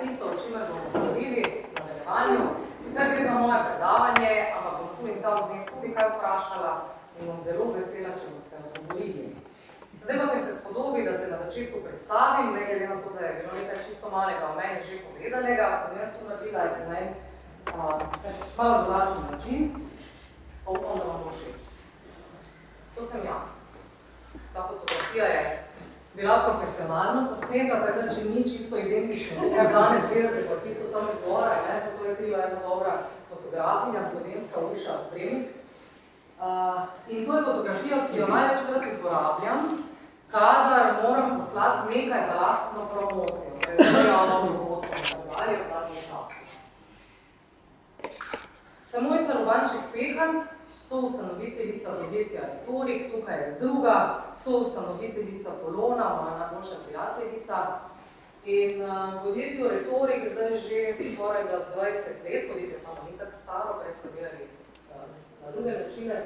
tisto, o čemer bomo govorili v nadaljevanju. Sicer gre za moje predavanje, ampak bom tu in tam vmes tudi kaj vprašala in bom zelo vesela, če boste odgovorili. Zdaj pa, ker se spodobi, da se na začetku predstavim, ne glede na to, da je bilo nekaj čisto malega o meni že povedanega, bom jaz to naredila na en malo drugačen način, pa upam, da vam bo všeč. To sem jaz. Ta fotografija je bila profesionalno posneta, tako da če ni čisto identično, kar danes gledate, pa tisto tam izgore, ne, zato je kriva ena dobra fotografinja, slovenska Uša Premik. Uh, in to je fotografija, ki jo največkrat uporabljam, kadar moram poslati nekaj za lastno promocijo, to je zelo javno dogodko, tako v zadnji čas. Samojca Lubanšek Pehant, soustanoviteljica podjetja Retorik, tukaj je druga, soustanoviteljica Polona, moja najboljša prijateljica. In uh, podjetju Retorik zdaj že skoraj 20 let, podjetje samo ni tako staro, prej smo delali uh, na druge načine,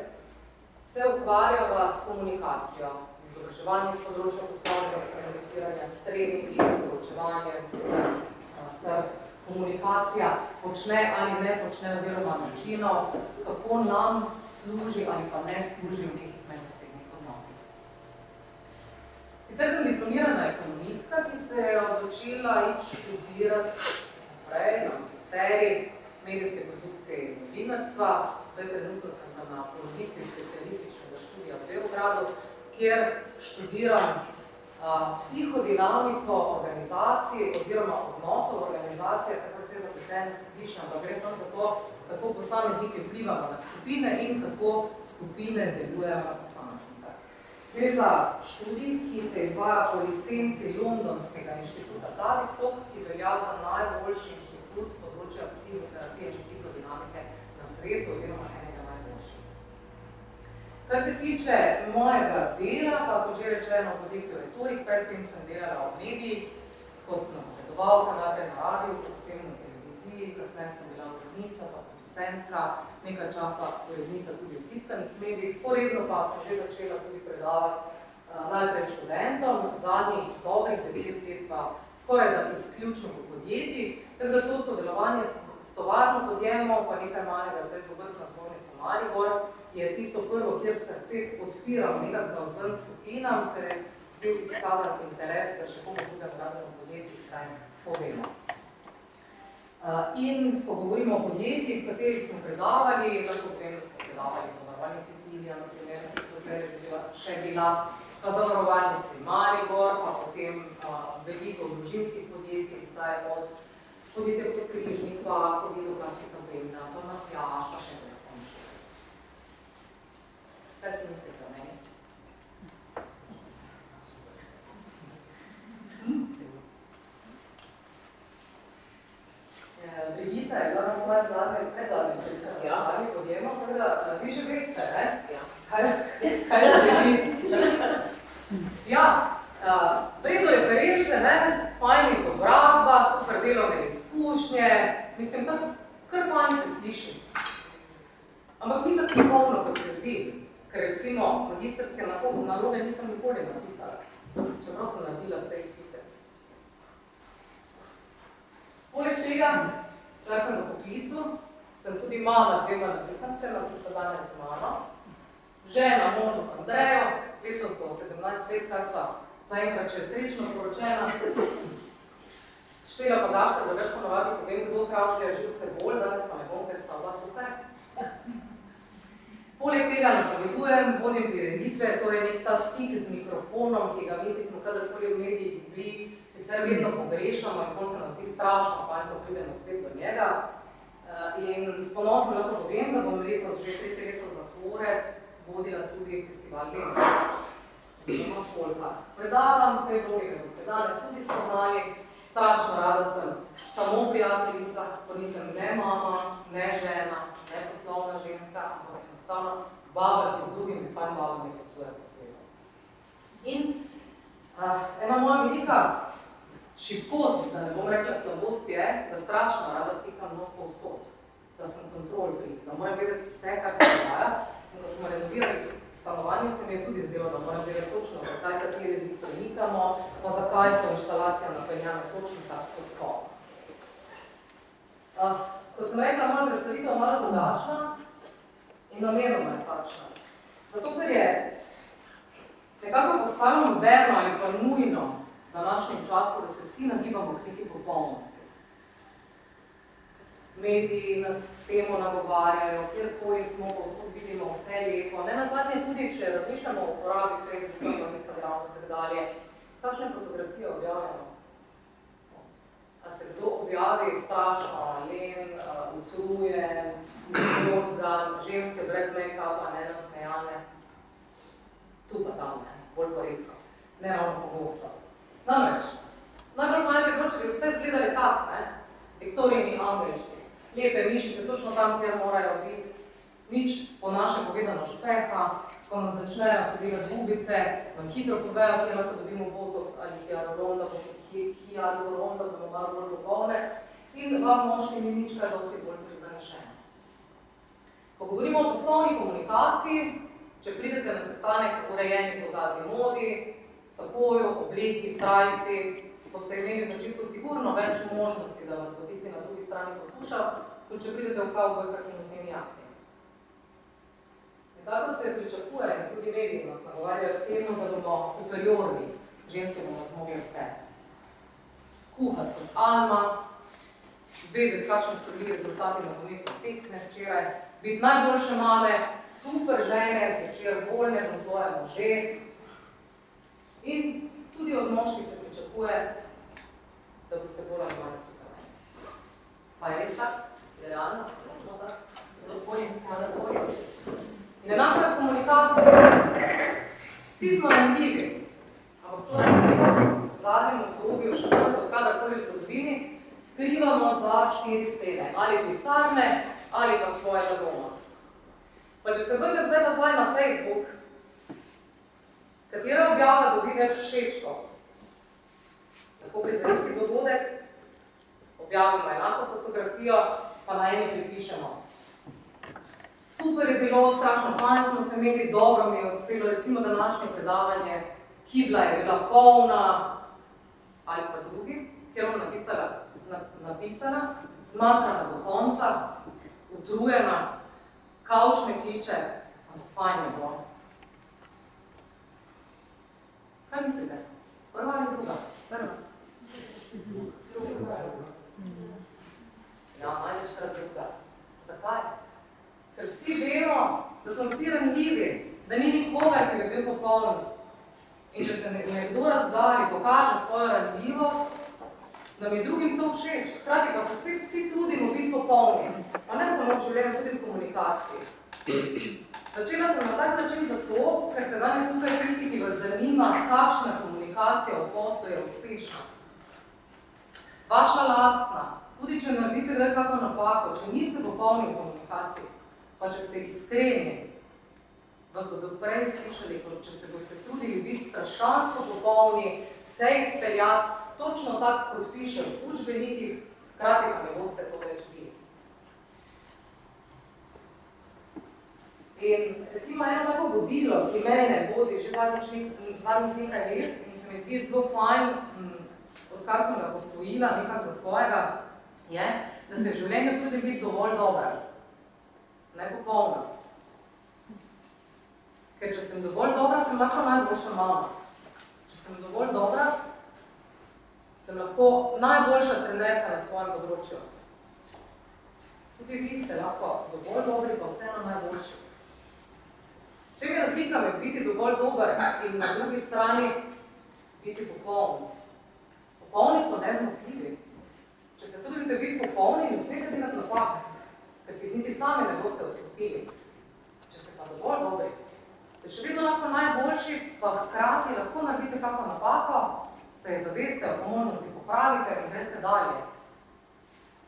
se ukvarjava s komunikacijo, z izobraževanjem z področja poslovnega komuniciranja, s treningi, s poročevanjem, vse, kar komunikacija počne ali ne počne oziroma načino, kako nam služi ali pa ne služi v nekih medosebnih odnosih. Sicer sem diplomirana ekonomistka, ki se je odločila iti študirati naprej na magisterij medijske produkcije in novinarstva. Zdaj trenutno sem na polovici specialističnega študija v Beogradu, kjer študiram psihodinamiko organizacij oziroma odnosov organizacije, tako da se zapletene se slišno, da gre samo za to, kako posamezniki vplivamo na skupine in kako skupine delujejo na posameznika. Gre za študij, ki se izvaja po licenci Londonskega inštituta Tavistock, ki velja za najboljši inštitut z področja psihoterapije in psihodinamike na svetu oziroma. Kar se tiče mojega dela, pa kot že rečeno v podjetju Retorik, predtem sem delala v medijih kot napovedovalka, najprej na radiju, potem na televiziji, kasneje sem bila urednica, pa producentka, nekaj časa urednica tudi v tiskanih medijih, sporedno pa sem že začela tudi predavati uh, najprej študentom, zadnjih dobrih deset let pa skoraj da izključno v podjetjih, tako da to sodelovanje s tovarno podjemov, pa nekaj malega zdaj z obrtno zbornico Maribor, je tisto prvo, kjer se spet odpiram nekako zven skupinam, ker je bil izkazan interes, da še komu drugem razredom podjetjih kaj povemo. Uh, in ko govorimo o podjetjih, v katerih smo predavali, lahko vsem, da smo predavali zavarovalnici Filija, na primer, ki je bila, še bila, pa zavarovalnici Maribor, pa potem uh, veliko družinskih podjetij, zdaj od podjetja kot križnikva, COVID-19 kampanja, pa Matjaš, pa še nekaj. Kaj si mislite o meni? Brigita je bila na mojem zadnjem, predzadnjem srečanju, ja. ali podjemo, tako da vi že veste, ne? Ja. Kaj, kaj se vidi? Ja, vredno reference, ne? fajn izobrazba, super delovne izkušnje, mislim, tako kar fajn se sliši. Ampak ni tako polno, kot se zdi. Ker recimo magistrske naloge nisem nikoli napisala, čeprav sem naredila vse izpite. Poleg tega, kar sem v poklicu, sem tudi mama dvema nadlikancema, ki sta danes z mama, žena, možno Andrejo, letos bo 17 let, kaj sva zaenkrat še srečno poročena. Štela pa dašta, da več ponovati povem, kdo kravšlja živce bolj, danes pa ne bom, ker sta oba tukaj. Poleg tega napovedujem, vodim prireditve, to je nek ta stik z mikrofonom, ki ga mi, ki smo kadarkoli v medijih bili, sicer vedno pogrešamo in bolj se nam zdi strašno, pa ko pridemo spet do njega. Eh, in s ponosom lahko povem, da bom letos že tretje leto zapored vodila tudi festival Lenta. Oziroma Folka. Predavam te vloge, da boste danes tudi spoznali. Strašno rada sem samo prijateljica, ko nisem ne mama, ne žena, ne poslovna ženska, ampak enostavno baba, ki z drugimi fajn babami potuje po svetu. In uh, ena moja velika šibkost, da ne bom rekla slabost, je, da strašno rada vtikam nos po vsot, da sem kontrol freak, da moram vedeti vse, kar se dogaja. In ko smo renovirali stanovanje, se mi je tudi zdelo, da moram vedeti točno, zakaj kateri zid premikamo, pa zakaj so inštalacija napeljane točno tako, kot so. Uh, kot sem rekla, moja predstavitev malo drugačna in namenoma je takšna. Zato, ker je nekako postalo moderno ali pa nujno v današnjem času, da se vsi nagibamo k neki popolnosti. Mediji nas temu nagovarjajo, kjerkoli smo, povsod vidimo vse lepo. Ne nazadnje tudi, če razmišljamo o uporabi Facebooka, Instagrama in tako dalje, kakšne fotografije objavljamo? A se kdo objavi strašno, len, utrujen, izmozgan, ženske brez make-upa, ne nasmejane? Tu pa tam, ne, bolj poredko, ne ravno pogosto. Namreč, najbolj fajn bi bilo, če bi vse zgledali tak, ne, Viktorijini angelški, lepe mišice, točno tam, kjer morajo biti, nič po naše povedano špeha, ko nam začnejo se delati gubice, nam hitro povejo, kjer lahko dobimo botox ali hialuron, da bomo hialuron, da bomo malo bolj popolne, in vam moški ni nič kaj dosti bolj prizanešeno. Ko govorimo o poslovni komunikaciji, če pridete na sestanek urejeni po zadnji modi, sakoju, obleki, srajci, boste imeli v začetku sigurno več možnosti, da vas drugi strani poslušal, kot če pridete v kavbojkah in usnjeni jakni. Tako se pričakuje, in tudi mediji nas nagovarjajo k temu, da bomo superiorni, ženske bomo zmogli vse. Kuhati kot Alma, vedeti, kakšni so bili rezultati na pometne tekme včeraj, biti najboljše mame, super žene, zvečer voljne za svoje može. In tudi od moški se pričakuje, da boste bolj ali manj supermeni. Pa je res tako? Je realno? Možno tako? Kdo bolj, kada bolj? In enako je komunikacija. Vsi smo ranljivi, ampak to ranljivost v zadnjem obdobju, še bolj kot kadarkoli v zgodovini, skrivamo za štiri stene, ali pisarne, ali pa svojega doma. Pa če se vrnem zdaj nazaj na Facebook, katera objava dobi več všečko? Tako pri zavisti dogodek, objavimo enako fotografijo, pa na eni pripišemo super je bilo, strašno fajn smo se imeli, dobro mi je uspelo, recimo današnje predavanje, kibla je bila polna, ali pa drugi, kjer bom napisala, na, napisana, zmatrana do konca, utrujena, kauč me kliče, ampak fajn je bilo. Kaj mislite? Prva ali druga? Prva. Druga. Ja, največkrat druga. Zakaj? Ker vsi vemo, da smo vsi ranljivi, da ni nikogar, ki bi bil popoln. In če se nekdo razgali, pokaže svojo ranljivost, nam je drugim to všeč. Hkrati pa se spet vsi trudimo biti popolni, pa ne samo v življenju, tudi v komunikaciji. Začela sem na tak način zato, ker ste danes tukaj tisti, ki vas zanima, kakšna komunikacija v poslu je uspešna. Vaša lastna, tudi če naredite da kako napako, če niste popolni v komunikaciji, pa če ste iskreni, vas bodo prej slišali, kot če se boste trudili biti strašansko popolni, vse izpeljati, točno tako, kot piše v učbenikih, hkrati pa ne boste to več bili. In recimo eno tako vodilo, ki mene vodi že zadnjih nekaj let in se mi zdi zelo fajn, odkar sem ga posvojila nekak za svojega, je, da se v življenju trudim biti dovolj dobra nepopolna. Ker če sem dovolj dobra, sem lahko najboljša mama. Če sem dovolj dobra, sem lahko najboljša trenerka na svojem področju. Tudi vi ste lahko dovolj dobri, pa vseeno najboljši. Če je razlika med biti dovolj dober in na drugi strani biti popoln? Popolni so nezmotljivi. Če se trudite biti popolni, ne smete delati napake ker si jih niti sami ne boste odpustili. Če ste pa dovolj dobri, ste še vedno lahko najboljši, pa hkrati lahko naredite kako napako, se je zaveste o možnosti popravite in greste dalje.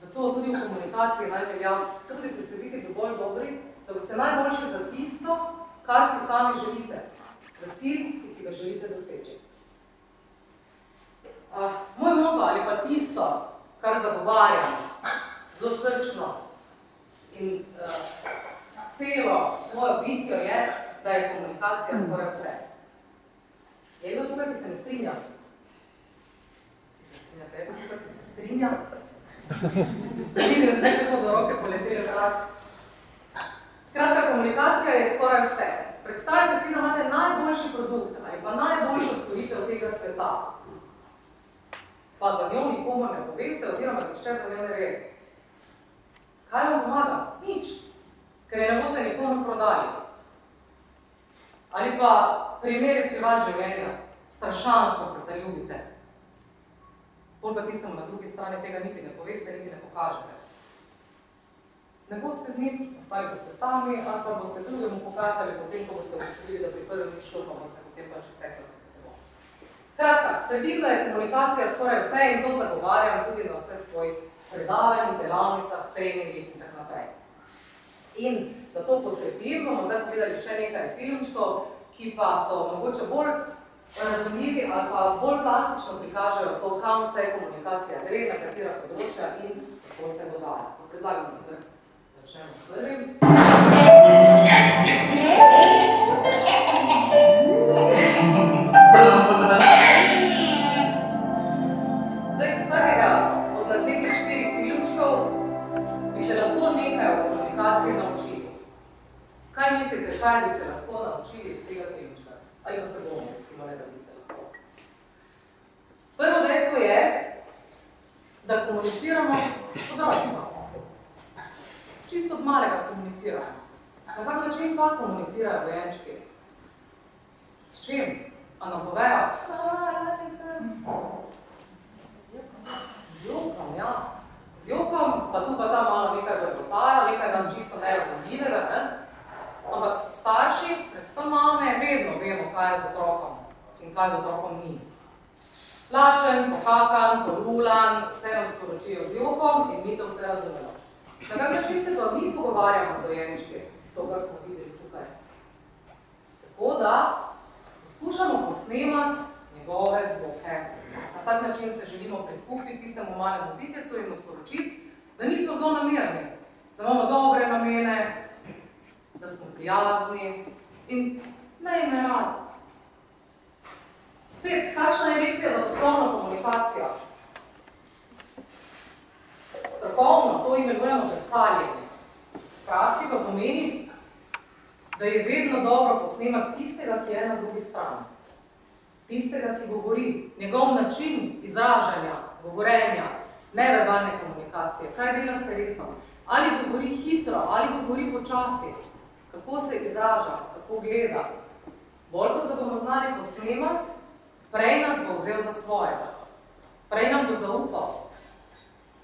Zato tudi v komunikaciji naj veljam, trudite se biti dovolj dobri, da boste najboljši za tisto, kar si sami želite, za cilj, ki si ga želite doseči. Uh, moj moto ali pa tisto, kar zagovarjam, zelo srčno, in uh, celo svojo bitjo je, da je komunikacija skoraj vse. Je kdo tukaj, ki se ne strinja? Vsi se strinjate, je kdo tukaj, ki se strinja? Vidim zdaj, kako do roke poleteli zrak. Skratka, komunikacija je skoraj vse. Predstavljate si, da imate najboljši produkt ali pa najboljšo storitev tega sveta. Pa za njo nikomu ne poveste oziroma tišče za njo ne ve. Kaj vam pomaga? Nič. Ker je ne boste nikomu prodali. Ali pa primeri skrivat življenja. Strašansko se zaljubite. Pol pa tistemu na drugi strani tega niti ne poveste, niti ne pokažete. Ne boste z njim, ostali boste sami, ali pa boste drugemu pokazali, potem, ko boste odkrili, da pri prvem ni šlo, pa bo se potem pač izteklo. Skratka, trdim, da je komunikacija skoraj vse in to zagovarjam tudi na vseh svojih predavanjih, delavnicah, treningih in tako naprej. In da to podkrepim, bomo zdaj pogledali še nekaj filmčkov, ki pa so mogoče bolj razumljivi ali pa bolj plastično prikažejo to, kam vse komunikacija gre, na katera področja in kako se dogaja. Predlagam, da začnemo s prvim. Zdaj, Kaj mislite, kaj bi se lahko naučili iz tega filmčka? Ali pa se bomo, recimo, ne da bi se lahko. Prvo dejstvo je, da komuniciramo od rojstva čisto od malega komunicirajo. Na kak način pa komunicirajo dojenčki? S čim? A nam povejo? Z jokom, ja. Z jokom, pa tu pa tam malo nekaj vrbotajo, nekaj nam čisto nerazumljivega, ne? Ampak starši, predvsem mame, vedno vemo, kaj je z otrokom in kaj z otrokom ni. Lačen, pokakan, polulan, vse nam sporočijo z jokom in mi to vse razumemo. Na kak način se pa mi pogovarjamo z dojenčki, to, kar smo videli tukaj. Tako da poskušamo posnemati njegove zvoke. Na tak način se želimo prikupiti tistemu malemu bitecu in mu sporočiti, da nismo zelo namerni, da imamo dobre namene, da smo prijazni in ne ime rad. Spet, kakšna je lekcija za poslovno komunikacijo? strokovno to imenujemo zrcaljenje. V praksi pa pomeni, da je vedno dobro posnemati tistega, ki je na drugi strani. Tistega, ki govori, njegov način izražanja, govorenja, neverbalne komunikacije, kaj dela s telesom, ali govori hitro, ali govori počasi, kako se izraža, kako gleda. Bolj kot da bomo znali posnemati, prej nas bo vzel za svojega, prej nam bo zaupal,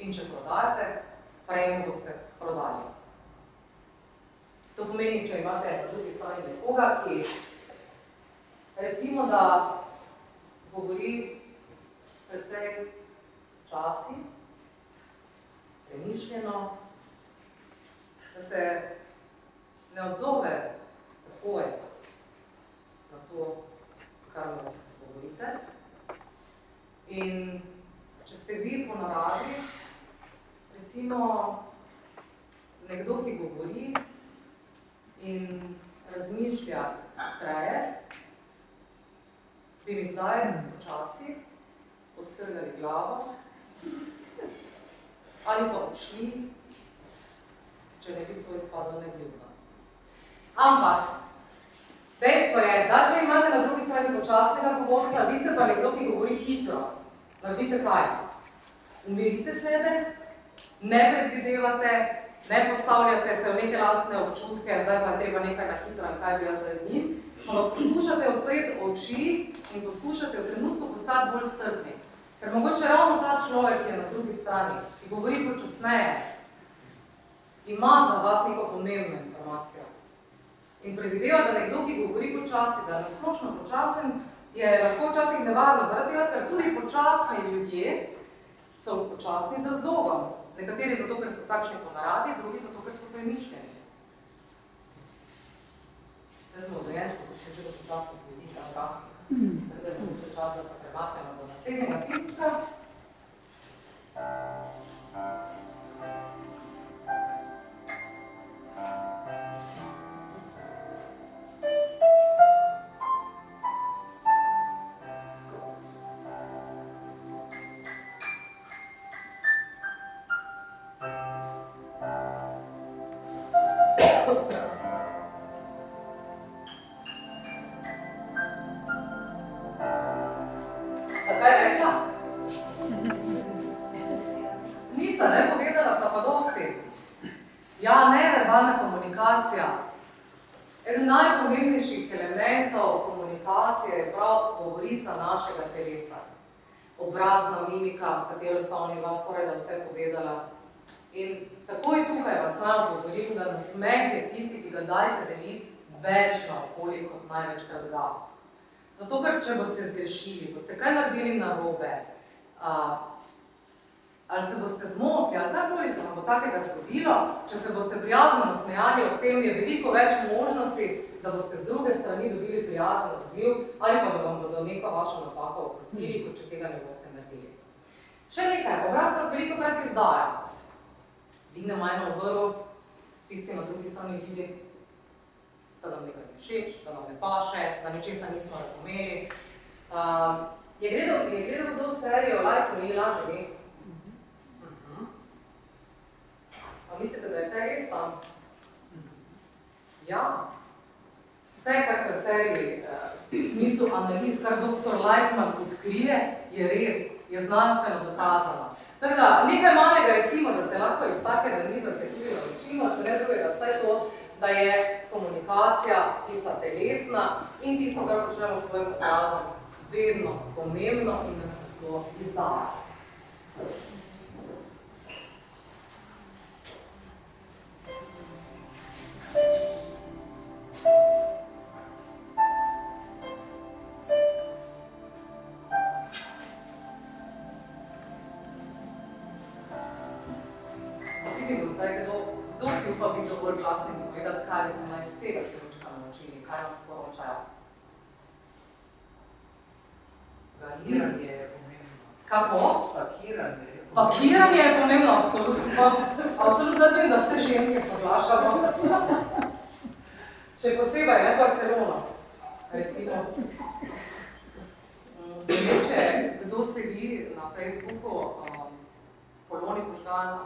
In če prodajate, prej mu boste prodali. To pomeni, če imate na drugi strani nekoga, ki recimo, da govori precej časi, premišljeno, da se ne odzove takoj na to, kar mu govorite. In če ste vi po naravi, recimo nekdo, ki govori in razmišlja treje, bi mi zdaj počasi odstrgali glavo ali pa odšli, če ne bi to izpadlo nevljubno. Ampak, dejstvo je, da če imate na drugi strani počasnega govorca, vi ste pa nekdo, ki govori hitro, naredite kaj? Umirite sebe, ne predvidevate, ne postavljate se v neke lastne občutke, zdaj pa treba nekaj na hitro in kaj bi jaz zdaj z njim, ampak poskušate odpreti oči in poskušate v trenutku postati bolj strpni. Ker mogoče ravno ta človek, ki je na drugi strani, ki govori počasneje, ima za vas neko pomembno informacijo. In predvideva, da nekdo, ki govori počasi, da je nasplošno počasen, je lahko včasih nevarno, zaradi tega, ker tudi počasni ljudje so počasni za zlogom. Nekateri zato, ker so takšni po naravi, drugi zato, ker so premišljeni. Zdaj smo dojenčko, ko še že do počasnih ljudi, da odrasnih. Zdaj je mogoče čas, da se premaknemo do naslednjega filmčka. Nasmeh je tisti, ki ga dajte deliti več na okolje kot največkrat ga. Zato, ker če boste zgrešili, boste kaj naredili na robe, ali se boste zmotili, ali karkoli se vam bo takega zgodilo, če se boste prijazno nasmejali ob tem, je veliko več možnosti, da boste z druge strani dobili prijazen odziv, ali pa da vam bodo neko vašo napako oprostili, kot če tega ne boste naredili. Še nekaj, obraz nas veliko krat izdaja. Vignemo eno obrvo, tisti na drugi strani vidi, da nam nekaj ni všeč, da nam ne paše, da nečesa nismo razumeli. Uh, je gledal, je gledal kdo serijo Life ni lažje, ne? Pa mislite, da je kaj res tam? Ja. Vse, kar se v seriji, eh, v smislu analiz, kar dr. Lightman odkrije, je res, je znanstveno dokazano. Tako da, nekaj malega recimo, da se lahko iz take analize tudi naučimo, če ne drugega, vse to, da je komunikacija tista telesna in tisto, kar počnemo s svojim obrazom, vedno pomembno in da se to izdaja. Vidimo zdaj, kdo, kdo si upa biti dovolj glasni in povedati, kaj bi se naj iz tega ključka naučili, kaj nam sporočajo. Pakiranje je pomembno. Kako? Pakiranje je pomembno. Pakiranje je pomembno, absolutno. Absolutno, vem, da vse ženske soglašamo. Še posebej, ne, Barcelona, recimo. Ne vem, če kdo sledi na Facebooku um, Poloni Požgan,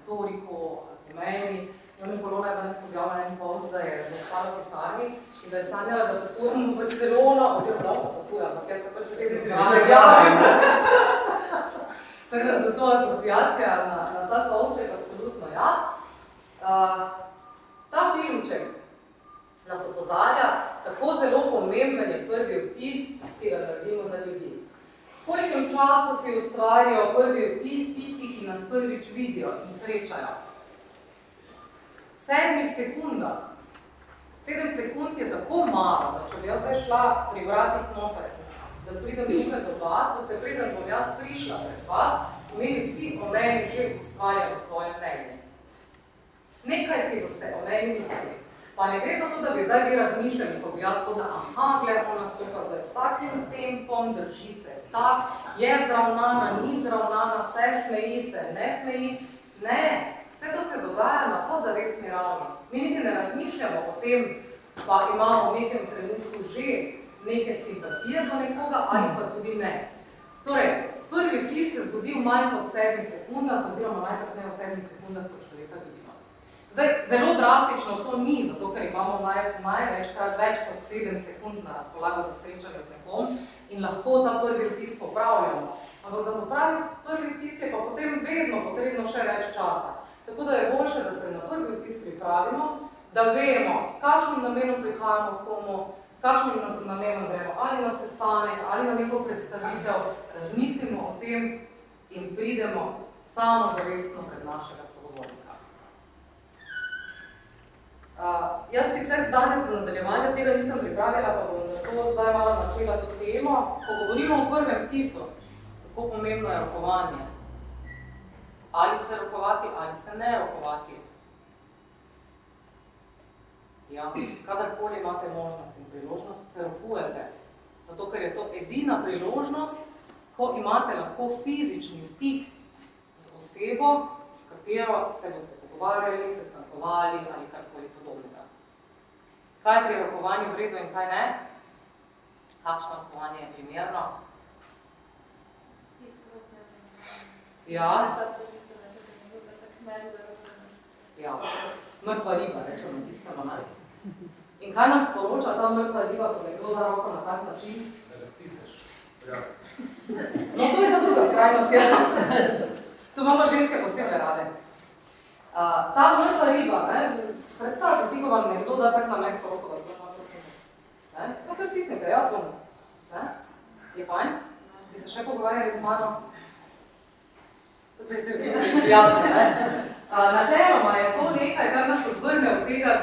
retoriko, pomeni, Joni Polona je danes objavila en post, da je zastala v pisarni in da je sanjala, da potujem v Barcelona, oziroma da potujem, ampak jaz se pač vedno zanjavim. Tako da zato asociacija na, na ta kovček, absolutno ja. Uh, ta filmček nas opozarja, kako zelo pomemben je prvi vtis, ki ga naredimo na ljudi. Kolikem času si ustvarjajo prvi vtis tisti, ki nas prvič vidijo in srečajo? V sedmih sekundah. Sedem sekund je tako malo, da če bi jaz zdaj šla pri vratih noter, da pridem tukaj do vas, boste preden bom jaz prišla pred vas, imeli vsi o meni že ustvarjali svoje mnenje. Nekaj si boste o meni mislili. Pa ne gre za to, da bi zdaj vi razmišljali, ko bi jaz hodila, aha, gled, ona stopa zdaj s takim tempom, drži se tak, je vzravnana, ni vzravnana, se smeji, se ne smeji. Ne, vse to se dogaja na podzavestni ravni. Mi niti ne razmišljamo o tem, pa imamo v nekem trenutku že neke simpatije do nekoga ali pa tudi ne. Torej, prvi vtis se zgodi v manj kot sedmih sekundah, oziroma najkasneje v sedmih sekundah, vidimo. Zdaj, zelo drastično to ni, zato ker imamo naj, največkrat več kot sedem sekund na razpolago za srečanje z nekom in lahko ta prvi vtis popravljamo. Ampak za popraviti prvi vtis je pa potem vedno potrebno še več časa. Tako da je boljše, da se na prvi vtis pripravimo, da vemo, s kakšnim namenom prihajamo k komu, s kakšnim namenom gremo ali na sestanek, ali na neko predstavitev, razmislimo o tem in pridemo samozavestno pred našega sogovornika. Uh, jaz sicer danes v nadaljevanju tega nisem pripravila, pa bom zato zdaj malo načela to temo. Ko govorimo o prvem tisu, kako pomembno je rokovanje. Ali se rokovati, ali se ne rokovati. Ja, kadarkoli imate možnost in priložnost, se rokujete. Zato, ker je to edina priložnost, ko imate lahko fizični stik z osebo, s katero se boste pogovarjali, se stankovali ali karkoli podobnega. Kaj je pri rokovanju vredo in kaj ne? Kakšno rokovanje je primerno? Ja. Ja, mrtva riba, rečemo tistama naj. In kaj nam sporoča ta mrtva riba, ko nekdo da roko na tak način? Da ga stisneš. Ja. No, to je ta druga skrajnost, ja. To imamo ženske posebne rade. Uh, ta mrtva riba, ne, predstavljate si, ko vam nekdo da tak na mehko roko, da zelo malo ne? To kar stisnete, jaz bom. Ne? Je fajn? Bi se še pogovarjali z mano? Zdaj ste videli prijazno, ne? Uh, načeloma je to nekaj, kar nas odvrne od tega,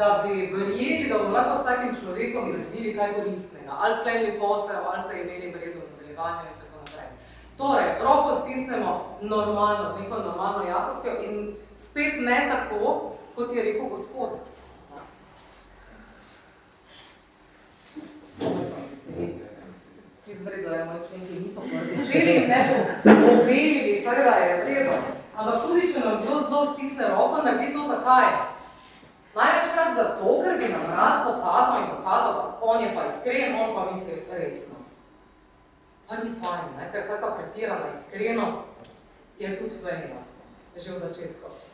da bi verjeli, da bomo lahko s takim človekom naredili kaj koristnega. Ali sklenili posel, ali se imeli vredo v nadaljevanju in tako naprej. Torej, roko stisnemo normalno, z neko normalno jakostjo in spet ne tako, kot je rekel gospod. Čisto vredo je, moji členki niso prvičeli in ne obelili, tako da je vredo. Ampak tudi, če nam kdo zelo stisne roko, naredi to zakaj? Največkrat zato, ker bi nam rad pokazal in pokazal, da on je pa iskren, on pa misli resno. Pa ni fajn, ne? ker taka pretirana iskrenost je tudi vrena, že v začetku.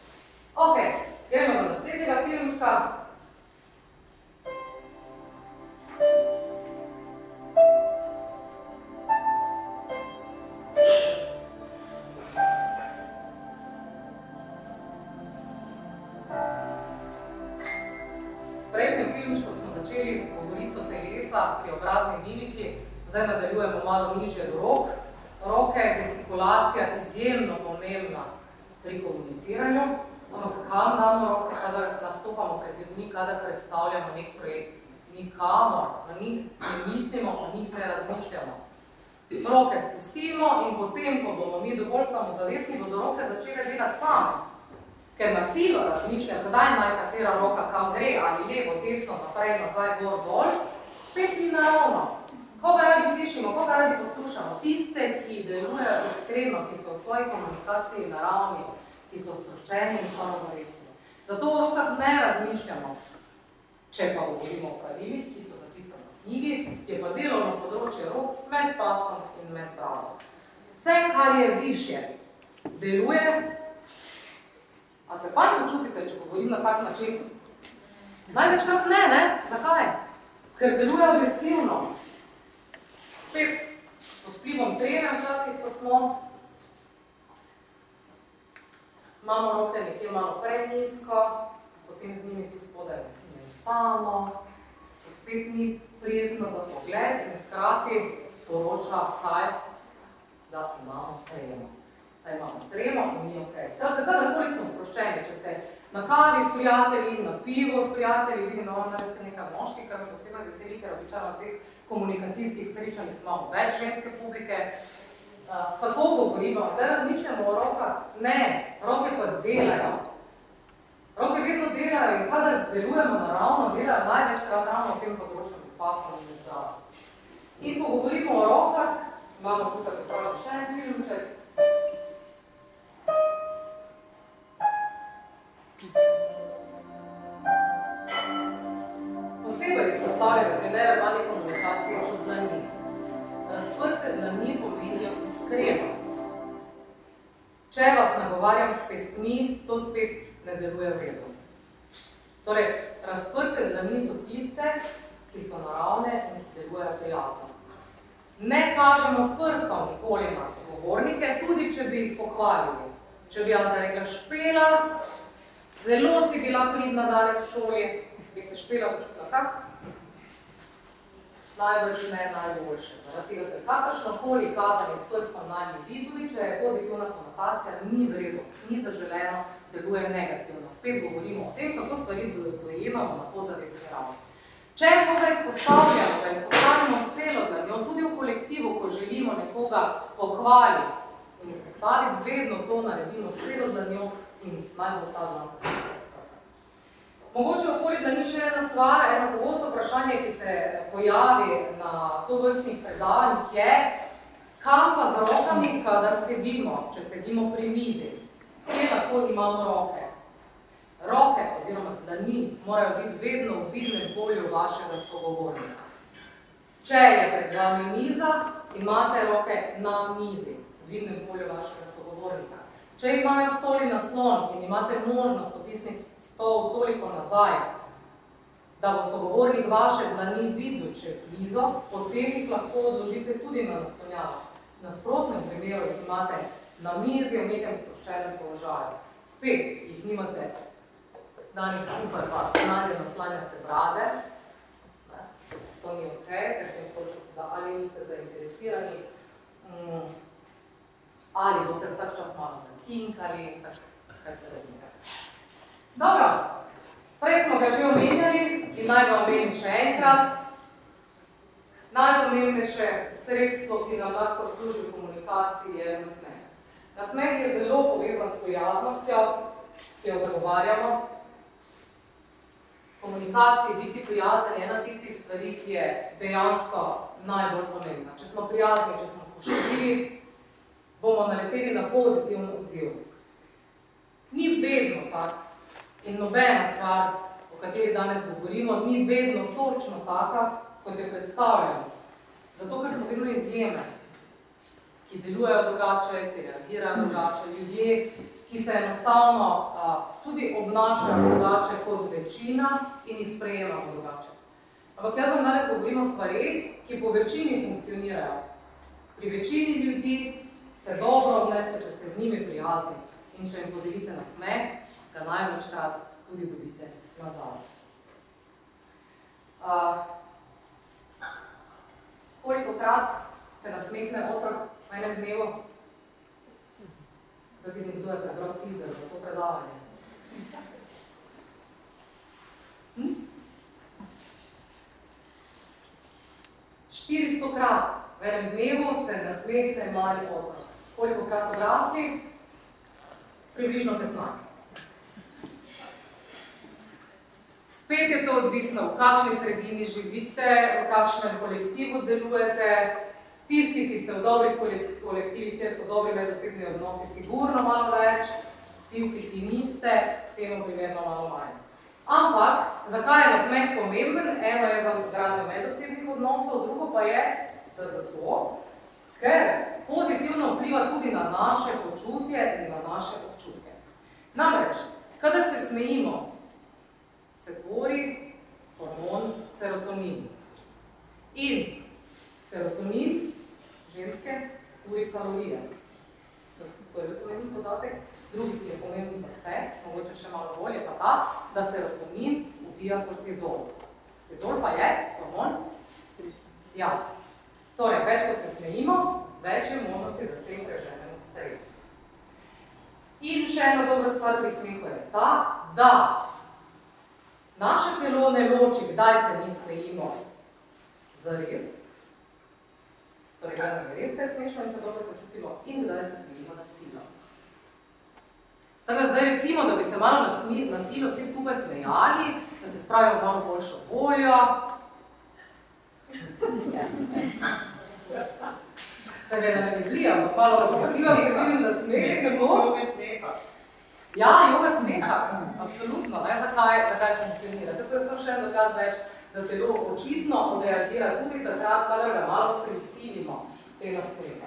Ok, gremo na naslednjega filmčka. Prejšnjem filmčku smo začeli z govorico telesa pri obrazni mimiki, zdaj nadaljujemo malo nižje do rok. Roke, gestikulacija, izjemno pomembna pri komuniciranju, ampak kam damo roke, kadar nastopamo pred ljudmi, kadar predstavljamo nek projekt? Nikamor, na njih ne mislimo, o njih ne razmišljamo. Roke spustimo in potem, ko bomo mi dovolj samozavestni, bodo roke začele delati same. Ker na silo razmišlja, kdaj naj katera roka kam gre, ali levo, desno, naprej, nazaj, gor, dol, spet ni naravno. Koga radi slišimo, koga radi poslušamo? Tiste, ki delujejo iskreno, ki so v svoji komunikaciji naravni, ki so sproščeni in samozavestni. Zato v rokah ne razmišljamo. Če pa govorimo o pravilih, ki knjigi, je pa delovno področje rok med pasom in med bravo. Vse, kar je višje, deluje, a se pa počutite, če govorim na tak način? Največkrat ne, ne? Zakaj? Ker deluje agresivno. Spet pod vplivom treme včasih, ko smo, imamo roke nekje malo prenisko, potem z njimi tu spodaj samo, to spet ni prijetno za pogled in hkrati sporoča kaj, da imamo tremo. Da imamo tremo in ni ok. Skratka, kadarkoli smo sproščeni, če ste na kavi s prijatelji, na pivo s prijatelji, vidim, da vam naredite nekaj moški, kar me posebej veseli, ker običajno teh komunikacijskih srečanjih imamo več ženske publike. Uh, kako govorimo? Da razmišljamo o rokah? Ne, roke pa delajo. Roke vedno delajo in kadar delujemo naravno, delajo največkrat ravno v tem področju, kot pasamo in zdravo. In ko govorimo o rokah, imamo tukaj pripravljeno še en filmček. Posebej izpostavljene pri neverbalni komunikaciji so dlani. Razprte dlani pomenijo iskrenost. Če vas nagovarjam s pestmi, to spet ne deluje v redu. Torej, razprte dlani so ki so naravne in ki delujejo prijazno. Ne kažemo s prstom nikoli na sogovornike, tudi če bi jih pohvalili. Če bi jaz rekla špela, zelo si bila pridna danes v šoli, bi se špela počutila kak? Najbrž ne najboljše. Zaradi tega, ker kakršnokoli kazanje s prstom naj ljudi, tudi če je pozitivna konotacija, ni vredo, ni zaželeno, deluje negativno. Spet govorimo o tem, kako stvari dojemamo na podzavestni ravni. Če koga izpostavljamo, da izpostavimo celo dlanjo, tudi v kolektivu, ko želimo nekoga pohvaliti in izpostaviti, vedno to naredimo s celo dlanjo in najbolj ta dlan. Mogoče okoli, da ni še ena stvar, eno pogosto vprašanje, ki se pojavi na to vrstnih predavanjih je, kam pa z rokami, kadar sedimo, če sedimo pri mizi, kje lahko imamo roke? Roke oziroma dlani morajo biti vedno v vidnem polju vašega sogovornika. Če je pred vami miza, imate roke na mizi, v vidnem polju vašega sogovornika. Če imajo stoli naslon in imate možnost potisniti stol toliko nazaj, da bo sogovornik vaše dlani videl čez mizo, potem jih lahko odložite tudi na naslonjavo. Na sprotnem primeru jih imate na mizi v nekem sproščenem položaju. spet jih nimate danes skupaj, pa znanje naslanjate brade, ne? to ni ok, ker sem izpočil, da ali niste zainteresirani, mm, ali boste vsak čas malo zakinkali, kaj, kaj podobnega. Dobro, prej smo ga že omenjali in naj ga omenim še enkrat. Najpomembnejše sredstvo, ki nam lahko služi v komunikaciji, je nasmeh. Nasmeh je zelo povezan s prijaznostjo, ki jo zagovarjamo. Komunikaciji biti prijazen je ena tistih stvari, ki je dejansko najbolj pomembna. Če smo prijazni, če smo spoštljivi, bomo naleteli na pozitivni odziv. Ni vedno tak in nobena stvar, o kateri danes govorimo, ni vedno točno taka, kot jo predstavljamo. Zato, ker so vedno izjeme, ki delujejo drugače, ki reagirajo drugače, ljudje, ki se enostavno a, tudi obnašajo drugače kot večina in jih sprejemamo drugače. Ampak jaz vam danes govorim o stvarih, ki po večini funkcionirajo. Pri večini ljudi se dobro obnese, če ste z njimi prijazni in če jim podelite na smeh, ga največkrat tudi dobite nazaj. Uh, koliko krat se nasmehne otrok v enem dnevu, da vidim, kdo je prebral teaser za to predavanje. Hm? 400 krat v enem dnevu se nasmehne mali otrok. Koliko krat odrasli? Približno 15. Spet je to odvisno, v kakšni sredini živite, v kakšnem kolektivu delujete. Tisti, ki ste v dobrih kolektivih, kjer so dobri medosebni odnosi, sigurno malo več. Tisti, ki niste, temu primerno malo manj. Ampak, zakaj je nasmeh pomemben? Eno je za gradnjo medosebnih odnosov, drugo pa je, da zato, ker pozitivno vpliva tudi na naše počutje in na naše občutke. Namreč, kadar se smejimo, se tvori hormon serotonin. In serotonin ženske kuri kalorije. To je pomemben podatek. Drugi, ki je pomemben za vse, mogoče še malo bolje, pa ta, da serotonin ubija kortizol. Kortizol pa je hormon? Ja. Torej, več kot se smejimo, več je možnosti, da s tem preženemo stres. In še ena dobra stvar pri smehu je ta, da naše telo ne loči, kdaj se mi smejimo zares, torej kdaj nam je res kaj smešno in se dobro počutimo, in kdaj se smejimo na silo. Tako zdaj recimo, da bi se malo na, smi, na silo vsi skupaj smejali, da se spravimo malo boljšo voljo. Se ga ne bi ampak malo vas pozivam, ker vidim, da smehe, kako? Joga smeha. Ja, joga smeha, absolutno. Ne? Zakaj, zakaj funkcionira? Zato je samo še en dokaz več, da telo očitno odreagira tudi takrat, kadar ga malo prisilimo tega smeha.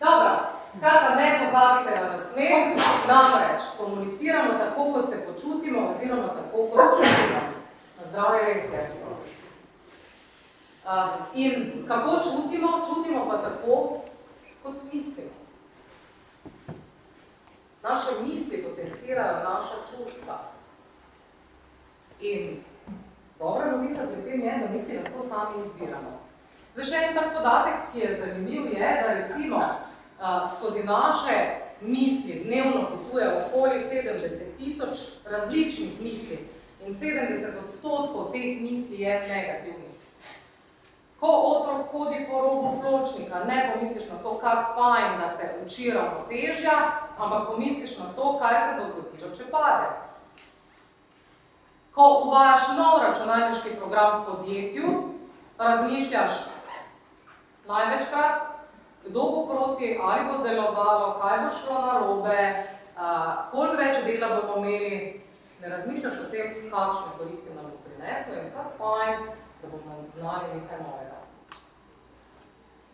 Dobro, skratka, ne pozabite na nasmeh, namreč komuniciramo tako, kot se počutimo, oziroma tako, kot čutimo. Na zdravje res je. Uh, in kako čutimo? Čutimo pa tako, kot mislimo. Naše misli potencirajo naša čustva. In dobra novica pri tem je, da misli lahko sami izbiramo. Zdaj še en tak podatek, ki je zanimiv, je, da recimo uh, skozi naše misli dnevno potuje okoli 70 tisoč različnih misli in 70 odstotkov teh misli je negativnih. Ko otrok hodi po robu pločnika, ne pomisliš na to, kak fajn, da se uči ravnotežja, ampak pomisliš na to, kaj se bo zgodilo, če pade. Ko uvajaš nov računalniški program v podjetju, razmišljaš največkrat, kdo bo proti, ali bo delovalo, kaj bo šlo na robe, koliko več dela bomo imeli, ne razmišljaš o tem, kakšne koristi nam bo prineslo in kak fajn, da bomo znali nekaj novega.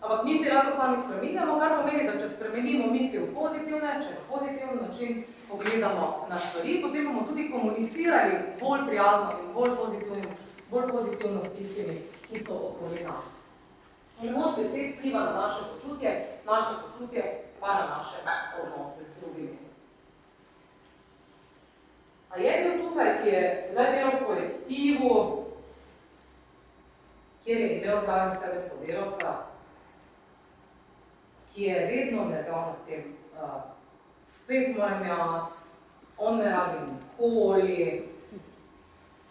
Ampak misli lahko sami spremenjamo, kar pomeni, da če spremenimo misli v pozitivne, če v pozitivni način pogledamo na stvari, potem bomo tudi komunicirali bolj prijazno in bolj pozitivno, bolj pozitivno s tistimi, ki so okoli nas. In moč besed vpliva na naše počutje, naše počutje pa na naše odnose s drugimi. A je bil tukaj, ki je zdaj delal v kolektivu, kjer je imel zraven sebe sodelavca, ki je vedno nedal na tem uh, spet moram jaz, on ne rabi nikoli,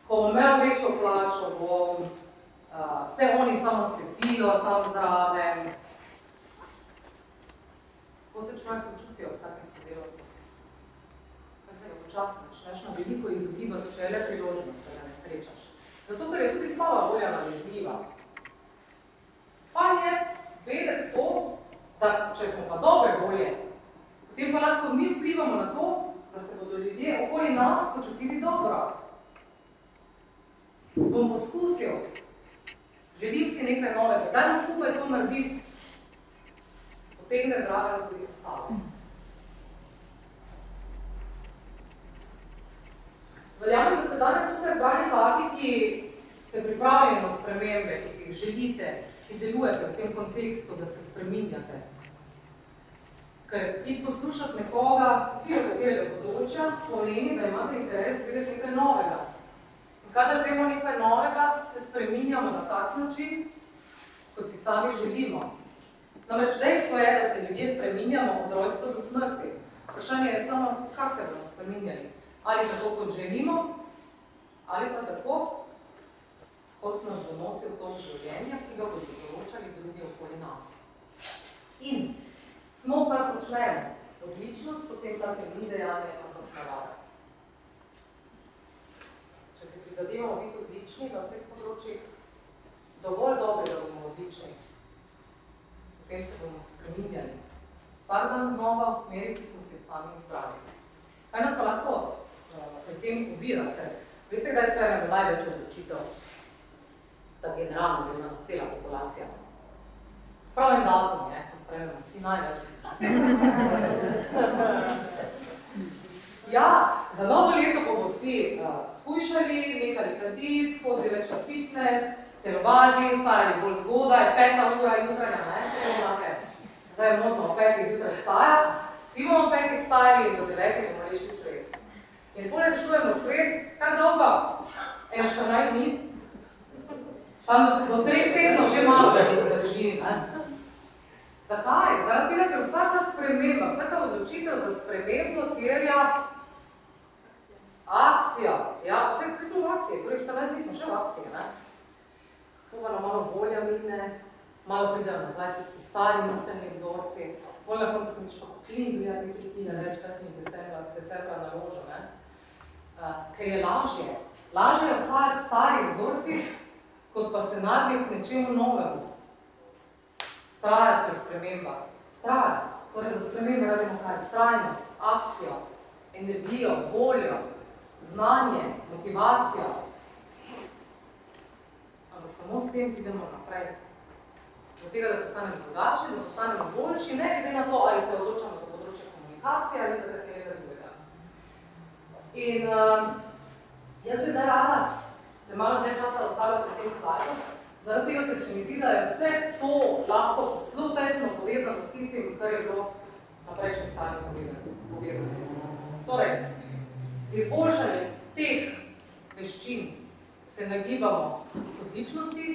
ko bom imel večjo plačo, bom, uh, vse oni samo sedijo tam zraven. Ko se človek počuti od takih sodelovcev? Tako se ga počasi začneš na veliko izogibati, če je le priložnost, da ga ne srečaš. Zato, ker je tudi slaba volja nalezljiva. Fajn je vedeti to, da če smo pa dobre volje, potem pa lahko mi vplivamo na to, da se bodo ljudje okoli nas počutili dobro. Bom poskusil, želim si nekaj novega, dajmo skupaj to narediti, potegne zraven tudi ostalo. Verjamem, da ste danes tukaj zbrali taki, ki ste pripravljeni na spremembe, ki si jih želite, ki delujete v tem kontekstu, da se spreminjate. Ker iti poslušati nekoga, ki od katerega področja, pomeni, da imate interes vedeti nekaj novega. In kadar vemo nekaj novega, se spreminjamo na tak način, kot si sami želimo. Namreč dejstvo je, da se ljudje spreminjamo od rojstva do smrti. Vprašanje je samo, kako se bomo spreminjali. Ali tako, kot želimo, ali pa tako, kot nas bo nosil to življenje, ki ga bodo določali drugi okoli nas. In smo, kar počnemo, odličnost, potem take ni dejanje, ampak navada. Če se prizadevamo biti odlični na vseh področjih, dovolj dobri, da bomo odlični, potem se bomo spreminjali. Vsak dan znova v smeri, ki smo si sami izbrali. Kaj nas pa lahko uh, pri tem uvira? Veste, kdaj sprememo največ odločitev? Da generalno gleda na cela populacija. Prav en datum je, sprememo vsi največ Ja, za novo leto bomo vsi uh, skušali, nehali kaditi, hodili več na fitness, telovali, vstajali bolj zgodaj, peta ura jutranja, ne, se Zdaj je modno o petih zjutraj vstaja, vsi bomo petih vstajali in do devetih bomo rešili svet. In poleg rešujemo svet, kar dolgo? Eno 14 dni? Tam do, do treh tednov že malo, se drži, ne? Zakaj? Zaradi tega, ker vsaka sprememba, vsaka odločitev za spremembo terja akcija. Ja, vse, vse smo v akciji, prvi 14 dni smo še v akciji, ne? To pa nam malo volja mine, malo pridejo nazaj tisti stari miselni vzorci. Bolj na koncu sem šla klin zgledati nekaj knjine več, kaj sem jih decembra, decembra naložil, ne? Uh, ker je lažje. Lažje je ostati v starih vzorcih, kot pa se nagniti nečemu novemu. Strajati pri spremembah. Strajati. Torej za spremembe radimo kaj? Strajnost, akcijo, energijo, voljo, znanje, motivacijo. Ampak samo s tem pridemo naprej. Do tega, da postanemo drugačni, da postanemo boljši, ne glede na to, ali se odločamo za področje komunikacije ali za katerega drugega. In uh, jaz bi zdaj rada se malo zdaj časa ostala pri tem slajdu, zaradi tega, ker se mi zdi, da je vse to lahko zelo tesno povezano s tistim, kar je bilo na prejšnji strani povedano. Torej, z izboljšanjem teh veščin se nagibamo odličnosti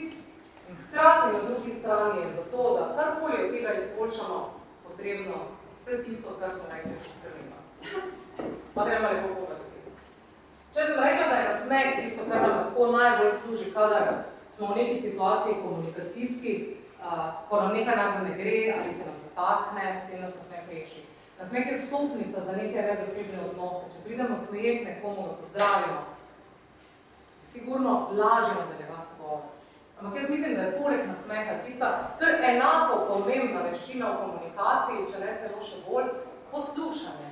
in hkrati na drugi strani je zato, da karkoli od tega izboljšamo, potrebno vse tisto, kar smo rekli, že spremimo. Pa gremo lepo po vrsti. Če sem rekla, da je nasmeh tisto, kar nam lahko najbolj služi, kadar smo v neki situaciji komunikacijski, ko nam nekaj najbolj ne gre ali se nam zatakne, potem nas nasmeh reši. Nasmeh je vstopnica za neke redosebne odnose. Če pridemo smejet nekomu, ga pozdravimo, sigurno lažje nadaljevati govor. Ampak jaz mislim, da je poleg nasmeha tista kar enako pomembna veščina v komunikaciji, če ne celo še bolj, poslušanje.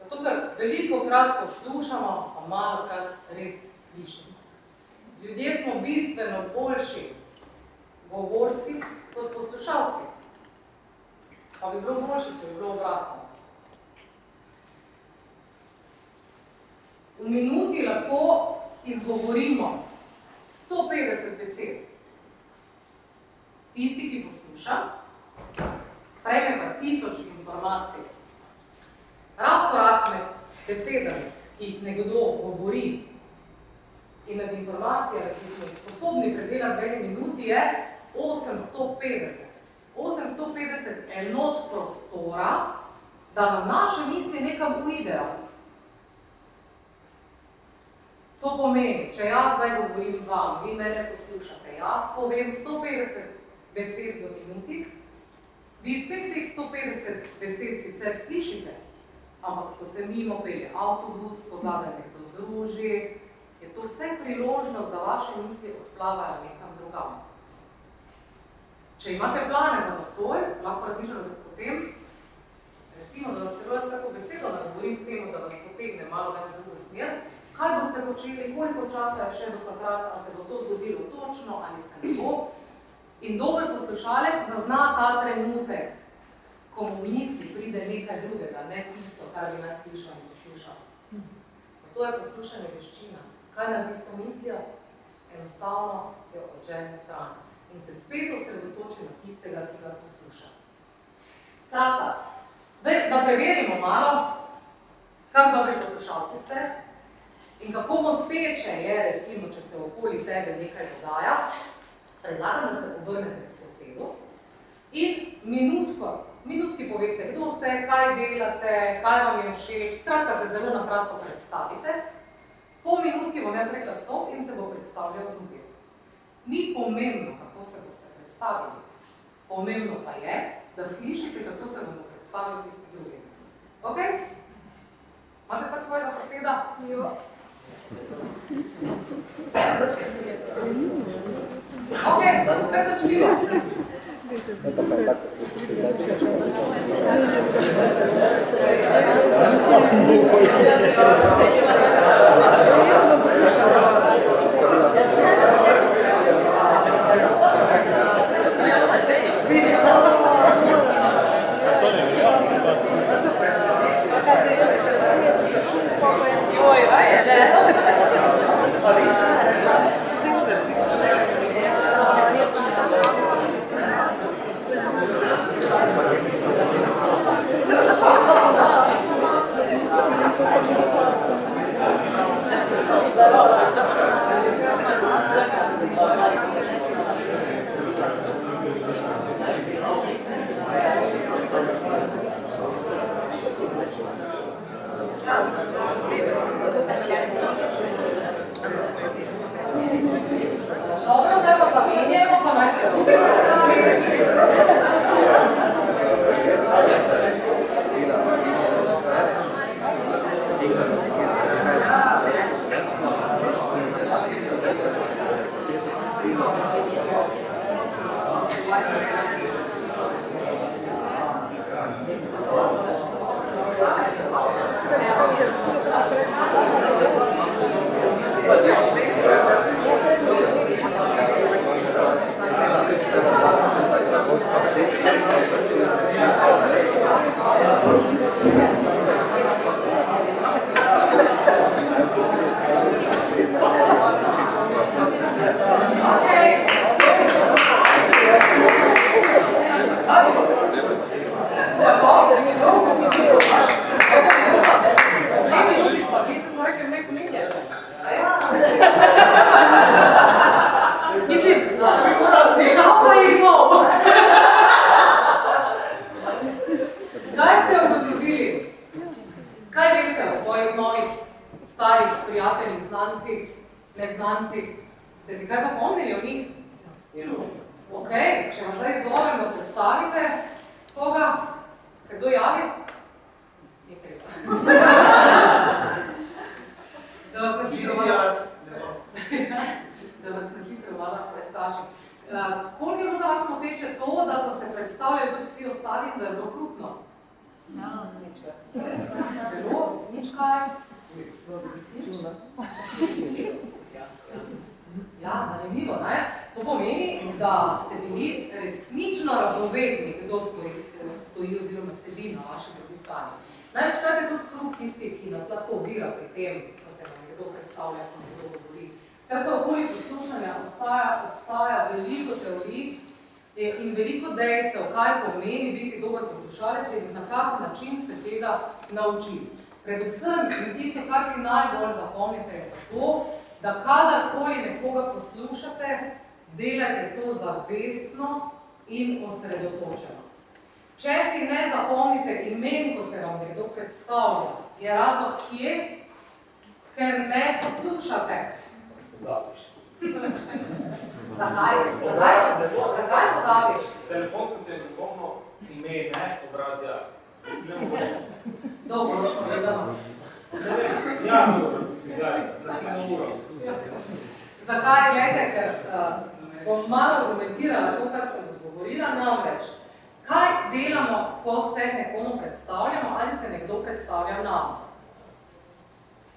Zato, ker veliko krat poslušamo, pa malo krat res slišimo. Ljudje smo bistveno boljši govorci kot poslušalci. Pa bi bilo boljše, če bi bilo obratno. V minuti lahko izgovorimo 150 besed. Tisti, ki posluša, prejme pa tisoč informacij. Razkorak med besedami, ki jih nekdo govori in med informacijami, ki smo jih sposobni predelati v eni minuti, je 850. 850 enot prostora, da nam naše misli nekam uidejo. To pomeni, če jaz zdaj govorim vam, vi mene poslušate, jaz povem 150 besed v minuti, vi vseh teh 150 besed sicer slišite, ampak ko se mimo pelje avtobus, ko zadaj nekdo zruži, je to vse priložnost, da vaše misli odplavajo nekam drugam. Če imate plane za nocoj, lahko razmišljate potem, recimo, da vas celo jaz kako besedo nagovorim k temu, da vas potegne malo v drugo smer, kaj boste počeli, koliko časa je še do takrat, a se bo to zgodilo točno ali se ne bo. In dober poslušalec zazna ta trenutek, ko mu misli pride nekaj drugega, ne tisto, kar bi nas slišal in poslušal. To je poslušanje veščina. Kaj nam tisto mislijo? Enostavno jo odžene stran in se spet osredotoči na tistega, ki ga posluša. Skratka, da preverimo malo, kak dobri poslušalci ste, In kako moteče je, recimo, če se okoli tebe nekaj dogaja, predlagam, da se obrnete k sosedu in minutko, minutki poveste, kdo ste, kaj delate, kaj vam je všeč, skratka se zelo nakratko predstavite. Po minutki bom jaz rekla stop in se bo predstavljal drugi. Ni pomembno, kako se boste predstavili. Pomembno pa je, da slišite, kako se bomo predstavili tisti drugi. Ok? Imate vsak svojega soseda? Jo. Ok, kar začnimo. Это контакт с obiskovanju. Največkrat je tudi hrup tisti, ki nas lahko ovira pri tem, ko se nam nekdo predstavlja, ko nekdo govori. Skratka, okoli poslušanja obstaja, obstaja veliko teorij eh, in veliko dejstev, kaj pomeni biti dober poslušalec in na kak način se tega nauči. Predvsem, in tisto, kar si najbolj zapomnite, je to, da kadarkoli nekoga poslušate, delajte to zavestno in osredotočeno. Če si ne zapomnite imen, ko se vam nekdo predstavlja, je razlog kje? Ker ne poslušate. Zapiš. Zakaj? Zakaj, zakaj pozabiš? Telefonsko se je zapomnil, ime ne, obrazja. Že mogoče. Gledano. Ne vem, ja, dobro, mislim, ja, naslednjo uro. Zakaj? Gledajte, ker uh, bom malo komentirala to, kar sem govorila, namreč, kaj delamo, ko se nekomu predstavljamo? Ali se nekdo predstavlja nam?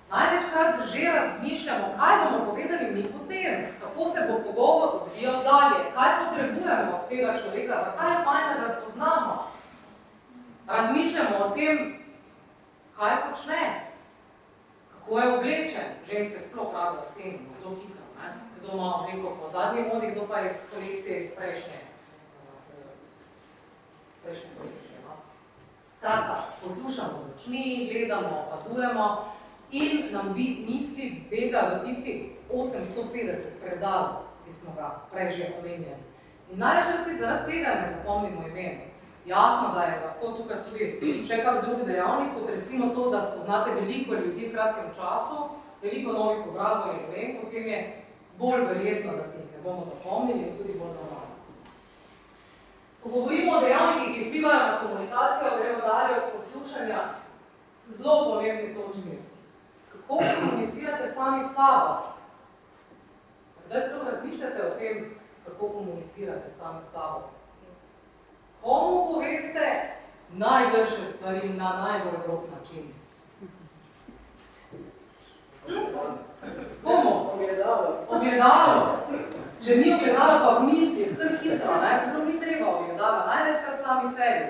Največkrat že razmišljamo, kaj bomo povedali mi potem, kako se bo pogovor odvijal dalje, kaj potrebujemo od tega človeka, zakaj je fajn, da ga spoznamo. Razmišljamo o tem, kaj počne, kako je oblečen, ženske sploh rado cenimo, zelo hitro, ne? kdo ima obleko po zadnji modi, kdo pa iz kolekcije iz prejšnje, prejšnje kolekcije. No? Skratka, poslušamo z očmi, gledamo, opazujemo, in nam bi misli bega v tisti 850 predalov, ki smo ga prej že omenjali. In največ si zaradi tega ne zapomnimo imen. Jasno, da je lahko tukaj tudi še kak drugi dejavnik, kot recimo to, da spoznate veliko ljudi v kratkem času, veliko novih obrazov in imen, potem je bolj verjetno, da si jih ne bomo zapomnili in tudi bolj normalno. Ko govorimo o dejavnikih, ki vplivajo na komunikacijo, gremo dalje od poslušanja, zelo pomembni točki kako komunicirate sami s sabo? Kdaj sploh razmišljate o tem, kako komunicirate sami s sabo? Komu poveste najgrše stvari na najbolj grob način? Komu? Ogledalo. Ogledalo. Če ni ogledalo, pa v mislih, kar hitro, ne? Zelo ni treba ogledalo, največkrat sami sebi.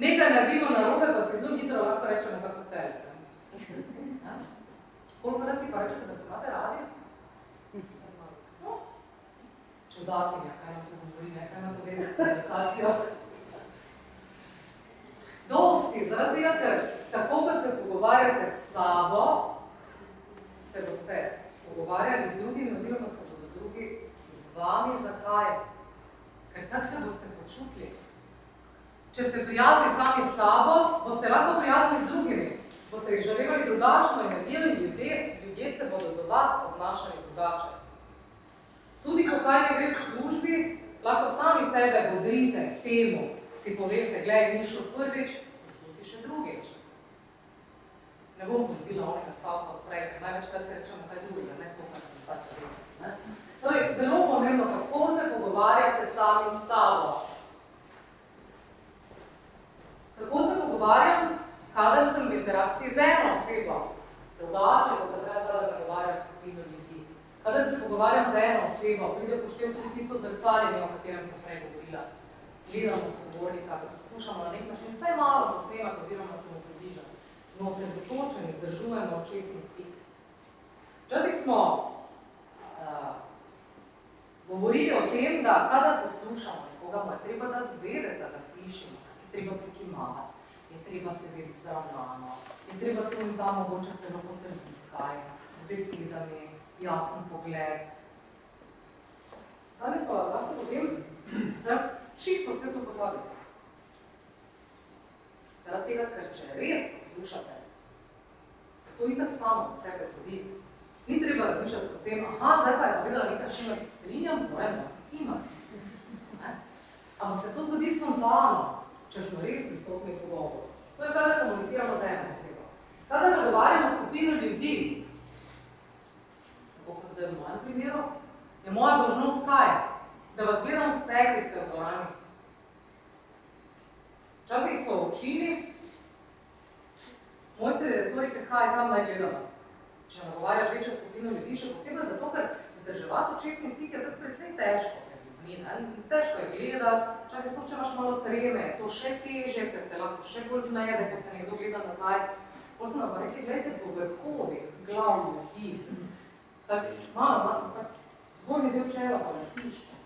Nekaj naredimo na robe, pa se zelo hitro lahko rečemo, kako teleste. Koliko krat si pa rečete, da se imate radi? No. Čudakinja, kaj nam to govori, ne? kaj nam to veze s komunikacijo? Dosti, zaradi tega, ker tako kot se pogovarjate s sabo, se boste pogovarjali z drugimi, oziroma se bodo drugi vami. Zakaj? Ker tako se boste počutili. Če ste prijazni sami s sabo, boste lahko prijazni z drugimi boste jih želevali drugačno energijo in ljudje, ljudje se bodo do vas obnašali drugače. Tudi ko kaj ne gre v službi, lahko sami sebe bodrite k temu, si poveste, gledaj, ni šlo prvič, poskusi še drugič. Ne bom podbila onega stavka odprej, ker največkrat se rečemo kaj drugega, ne to, kar sem tako vedela. Torej, zelo pomembno, kako se pogovarjate sami s sabo. Kako se pogovarjam? kadar sem v interakciji z eno osebo, drugače, kot da treba da pogovarjam s skupino ljudi. Kadar se pogovarjam z eno osebo, pride poštev tudi tisto zrcaljenje, o katerem sem prej govorila. Gledamo sogovornika, da poskušamo na nek način vsaj malo posnemati oziroma se mu približati. Smo se dotočeni, zdržujemo očesni stik. Včasih smo uh, govorili o tem, da kadar poslušamo nekoga, mu je treba dati vedeti, da ga slišimo, je treba prikimavati je treba sedeti zravnano, je treba tu in tam mogoče celo potrditi kaj, z besedami, jasen pogled. Danes pa lahko povem, da čisto vse to pozabite. Zaradi tega, ker če res poslušate, se to itak samo od sebe zgodi. Ni treba razmišljati o tem, aha, zdaj pa je povedala nekaj, s čimer se strinjam, to je moj ima. Ampak se to zgodi spontano, če smo res prisotni v pogovoru. To je, kadar komuniciramo z eno osebo. Kadar nagovarjamo skupino ljudi, tako kot zdaj v mojem primeru, je moja dolžnost kaj? Da vas gledam vse, ki ste v dvorani. Včasih so učili, mojstri retorike, kaj tam naj gledamo. Če nagovarjaš večjo skupino ljudi, še posebej zato, ker vzdrževati očesni stik je tako precej težko min. Težko je gledati, včasih sploh, če imaš malo treme, to še teže, ker te lahko še bolj znajede, ko te nekdo gleda nazaj. Potem sem pa rekli, gledajte po vrhovih glav ljudi. Tak, malo, malo, tak, zgornji del čela pa lasišče.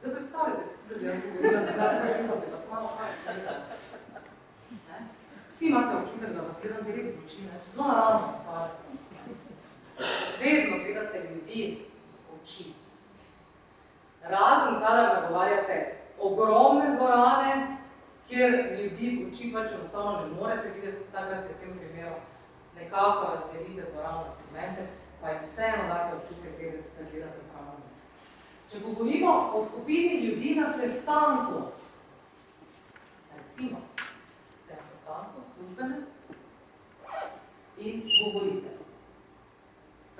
Zdaj predstavljate si, da bi jaz govorila, da da rečem, da bi vas malo kaj Vsi imate občutek, da vas gledam direkt v oči, zelo naravno stvar. Vedno gledate ljudi oči. Razen, kadar nagovarjate ogromne dvorane, kjer ljudi oči pač enostavno ne morete videti, takrat se v tem primeru nekako razdelite dvorano na segmente, pa jim vseeno date občutek, da gledate pravno. Če govorimo o skupini ljudi na sestanku, recimo, ste na sestanku službenem in govorite,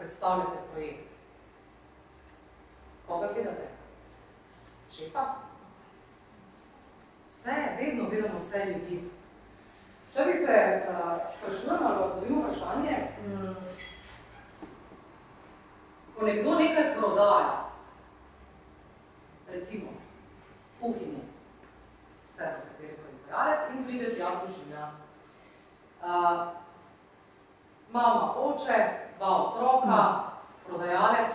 predstavljate projekt. Koga gledate? Šefa? Vse, vedno gledamo vse ljudi. Včasih se uh, sprašujem ali odpovim vprašanje, um, ko nekdo nekaj prodaja, recimo kuhinje, vse v kateri proizvajalec in pride tja družina. Uh, mama, oče, dva otroka, prodajalec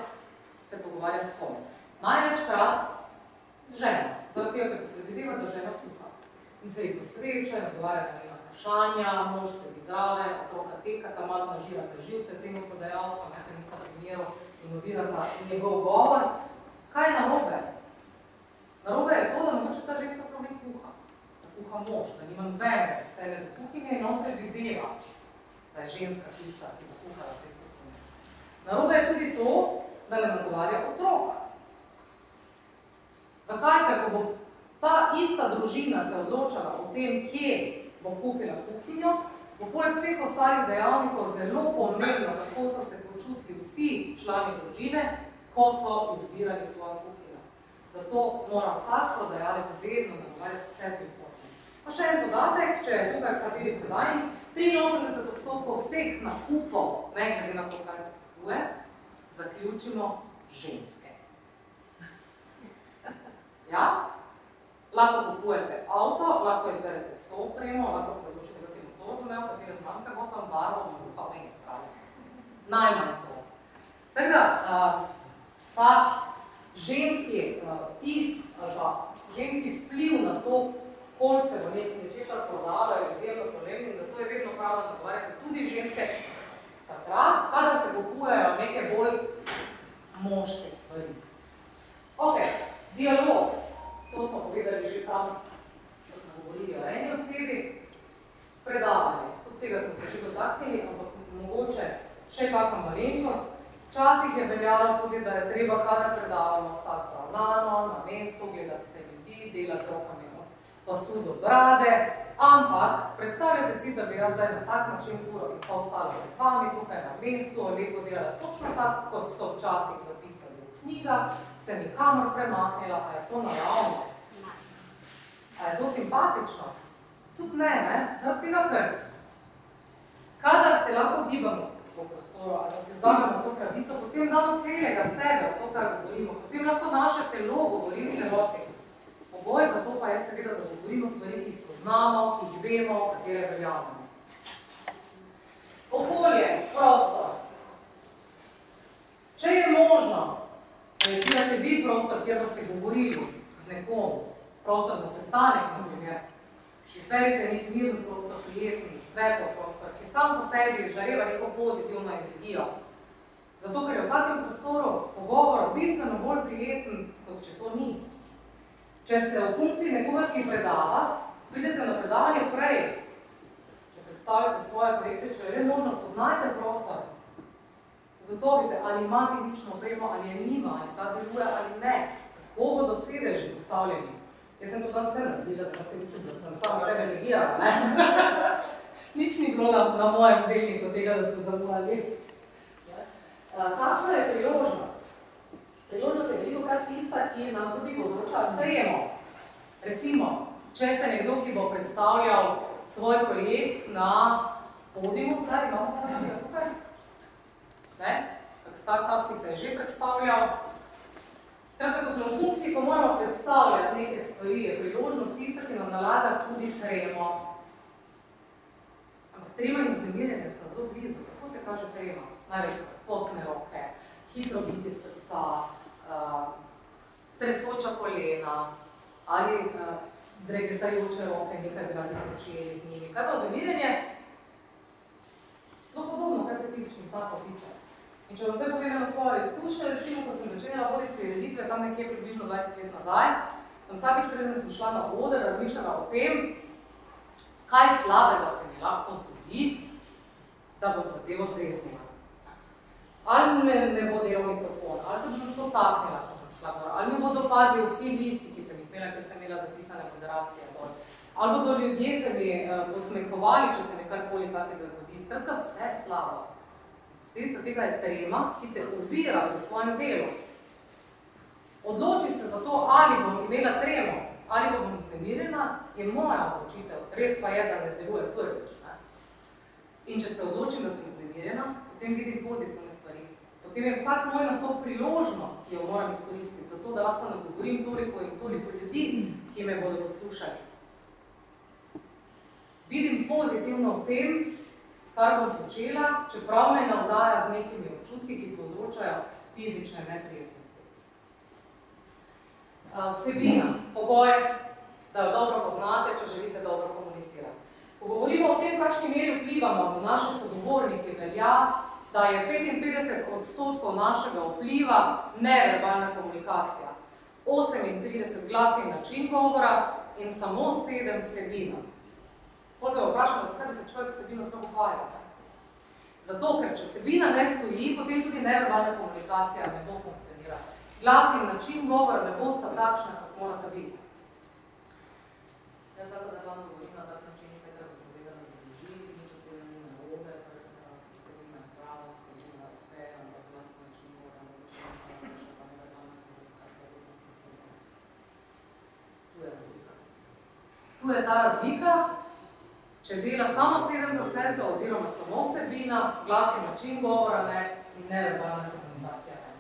se pogovarja s kom. Največkrat z ženo, zaradi tega, ker se predvideva, da žena kuha. In se jih posveča, nagovarja na njena vprašanja, mož se izrave, otroka tekata, malo nažirata živce temu prodajalcu, ne, tem sta primeru inovirata njegov govor. Kaj je narobe? Narobe je to, da mogoče ta ženska sploh ne kuha. Da kuha mož, da nima nobene veselje do kuhinje in on predvideva, da je ženska tista, ki bo kuhala te. Narobe je tudi to, da ne nagovarja otrok. Zakaj? Ker ko bo ta ista družina se odločala o tem, kje bo kupila kuhinjo, bo poleg vseh ostalih dejavnikov zelo pomembno, kako so se počutili vsi člani družine, ko so izbirali svojo kuhinjo. Zato mora vsak prodajalec vedno nagovarjati vse prisotne. Pa še en podatek, če je tukaj kateri prodajnik, 83 odstotkov vseh nakupov, ne glede na to, kaj kupuje, zaključimo ženske. Ja? Lahko kupujete avto, lahko izberete vso opremo, lahko se odločite, kateri motor bo imel, katere znamke bo sam barvo, pa ne izpravi. Najmanj to. Tako da, ta ženski vtis, pa ženski vpliv na to, koliko se bo nekaj nečesa prodalo, je izjemno pomembno zato je vedno prav, da dogovarjate tudi ženske takrat, kadar se kupujejo neke bolj moške stvari. Ok, dialog. To smo povedali že tam, ko smo govorili o eni osebi. Predavanje. Tudi tega smo se že dotaknili, ampak mogoče še kakšna malenkost. Včasih je veljalo tudi, da je treba, kadar predavamo, stati zravnano, na mestu, gledati vse ljudi, delati rokami od pasu do brade, ampak predstavljate si, da bi jaz zdaj na tak način uro in pol stala pred vami tukaj na mestu, lepo delala točno tako, kot so včasih zapisali v knjigah, se nikamor premaknila, a je to naravno? A je to simpatično? Tudi ne, ne? Zaradi tega, ker kadar se lahko gibamo po prostoru, ali da si vzamemo to pravico, potem damo celega sebe v to, kar govorimo, potem lahko naše telo govori v celoti. Pogoj za to pa je seveda, da govorimo stvari, ki jih poznamo, ki jih vemo, katere veljavamo. Okolje, prostor. Če je možno, Projektirate vi prostor, kjer boste govorili z nekom, prostor za sestanek, na primer. Izberite nek mirni prostor, prijetni, svetlo prostor, ki sam po sebi žareva neko pozitivno energijo. Zato, ker je v takem prostoru pogovor bistveno bolj prijeten, kot če to ni. Če ste v funkciji nekoga, ki predava, pridete na predavanje prej. Če predstavljate svoje projekte, če je možno, spoznajte prostor, ugotovite, ali ima tehnično opremo, ali je nima, ali ta deluje ali ne, kako bodo sedeži postavljeni. Jaz sem to dan vse naredila, da te mislim, da sem sama sebe negirala, ne? Nič ni bilo na, na mojem zelniku tega, da smo zamujali. Takšna je priložnost. Priložnost je veliko krat tista, ki nam tudi povzroča tremo. Recimo, če ste nekdo, ki bo predstavljal svoj projekt na podiumu, zdaj imamo kaj tukaj, ne? kak start-up, ki se je že predstavljal. Skratka, ko smo v funkciji, ko moramo predstavljati neke stvari, je priložnost tista, ki nam nalaga tudi tremo. Ampak trema in vznemirjenje sta zelo blizu. Kako se kaže trema? Največ potne roke, hitro biti srca, uh, tresoča kolena ali uh, dregetajoče roke, nekaj bi radi počeli z njimi. Kaj pa vznemirjenje? Zelo podobno, kaj se fizičnih znakov tiče. In če vam zdaj povedam na svoje izkušnje, recimo, ko sem začela voditi prireditve tam nekje približno 20 let nazaj, sem vsakič, preden sem šla na oder, razmišljala o tem, kaj slabega se mi lahko zgodi, da bom zadevo zeznila. Ali me ne bo delal mikrofon, ali se bom spotaknila, ko bom šla gor, ali mi bodo padli vsi listi, ki sem jih imela, ker sem imela zapisane federacije dol. Ali bodo ljudje se mi uh, posmehovali, če se mi karkoli takega zgodi. Skratka, vse slabo. Posledica tega je trema, ki te ovira v svojem delu. Odločiti se za to, ali bom imela tremo, ali bom vznemirjena, je moja odločitev. Res pa je, da ne deluje prvič. Ne? In če se odločim, da sem vznemirjena, potem vidim pozitivne stvari. Potem je vsak moj nastop priložnost, ki jo moram izkoristiti, zato da lahko nagovorim toliko in toliko ljudi, ki me bodo poslušali. Vidim pozitivno v tem, kar bom počela, čeprav me navdaja z nekimi občutki, ki povzročajo fizične neprijetnosti. Vsebina, pogoj, da jo dobro poznate, če želite dobro komunicirati. Ko govorimo o tem, kakšni meri vplivamo v naše sogovornike, velja, da je 55 odstotkov našega vpliva neverbalna komunikacija, 38 glas in način govora in samo 7 vsebina. Potem se vprašamo, zakaj bi se človek sebino sploh ukvarjal. Zato, ker če sebina ne stoji, potem tudi neverbalna komunikacija ne bo funkcionira. Glas in način govora ne bosta takšna, kot morata biti. Jaz tako, da vam govorim na tak način, se kar bi povedala, da drži, nič od tega ni narobe, ker sebina je prava, sebina je ok, ampak glas in način govora ne bo česta, pa neverbalna komunikacija bo funkcionira. Tu je razlika. Tu je ta razlika, če dela samo 7% oziroma samo vsebina, glas in način govora ne in neverbalna komunikacija ne.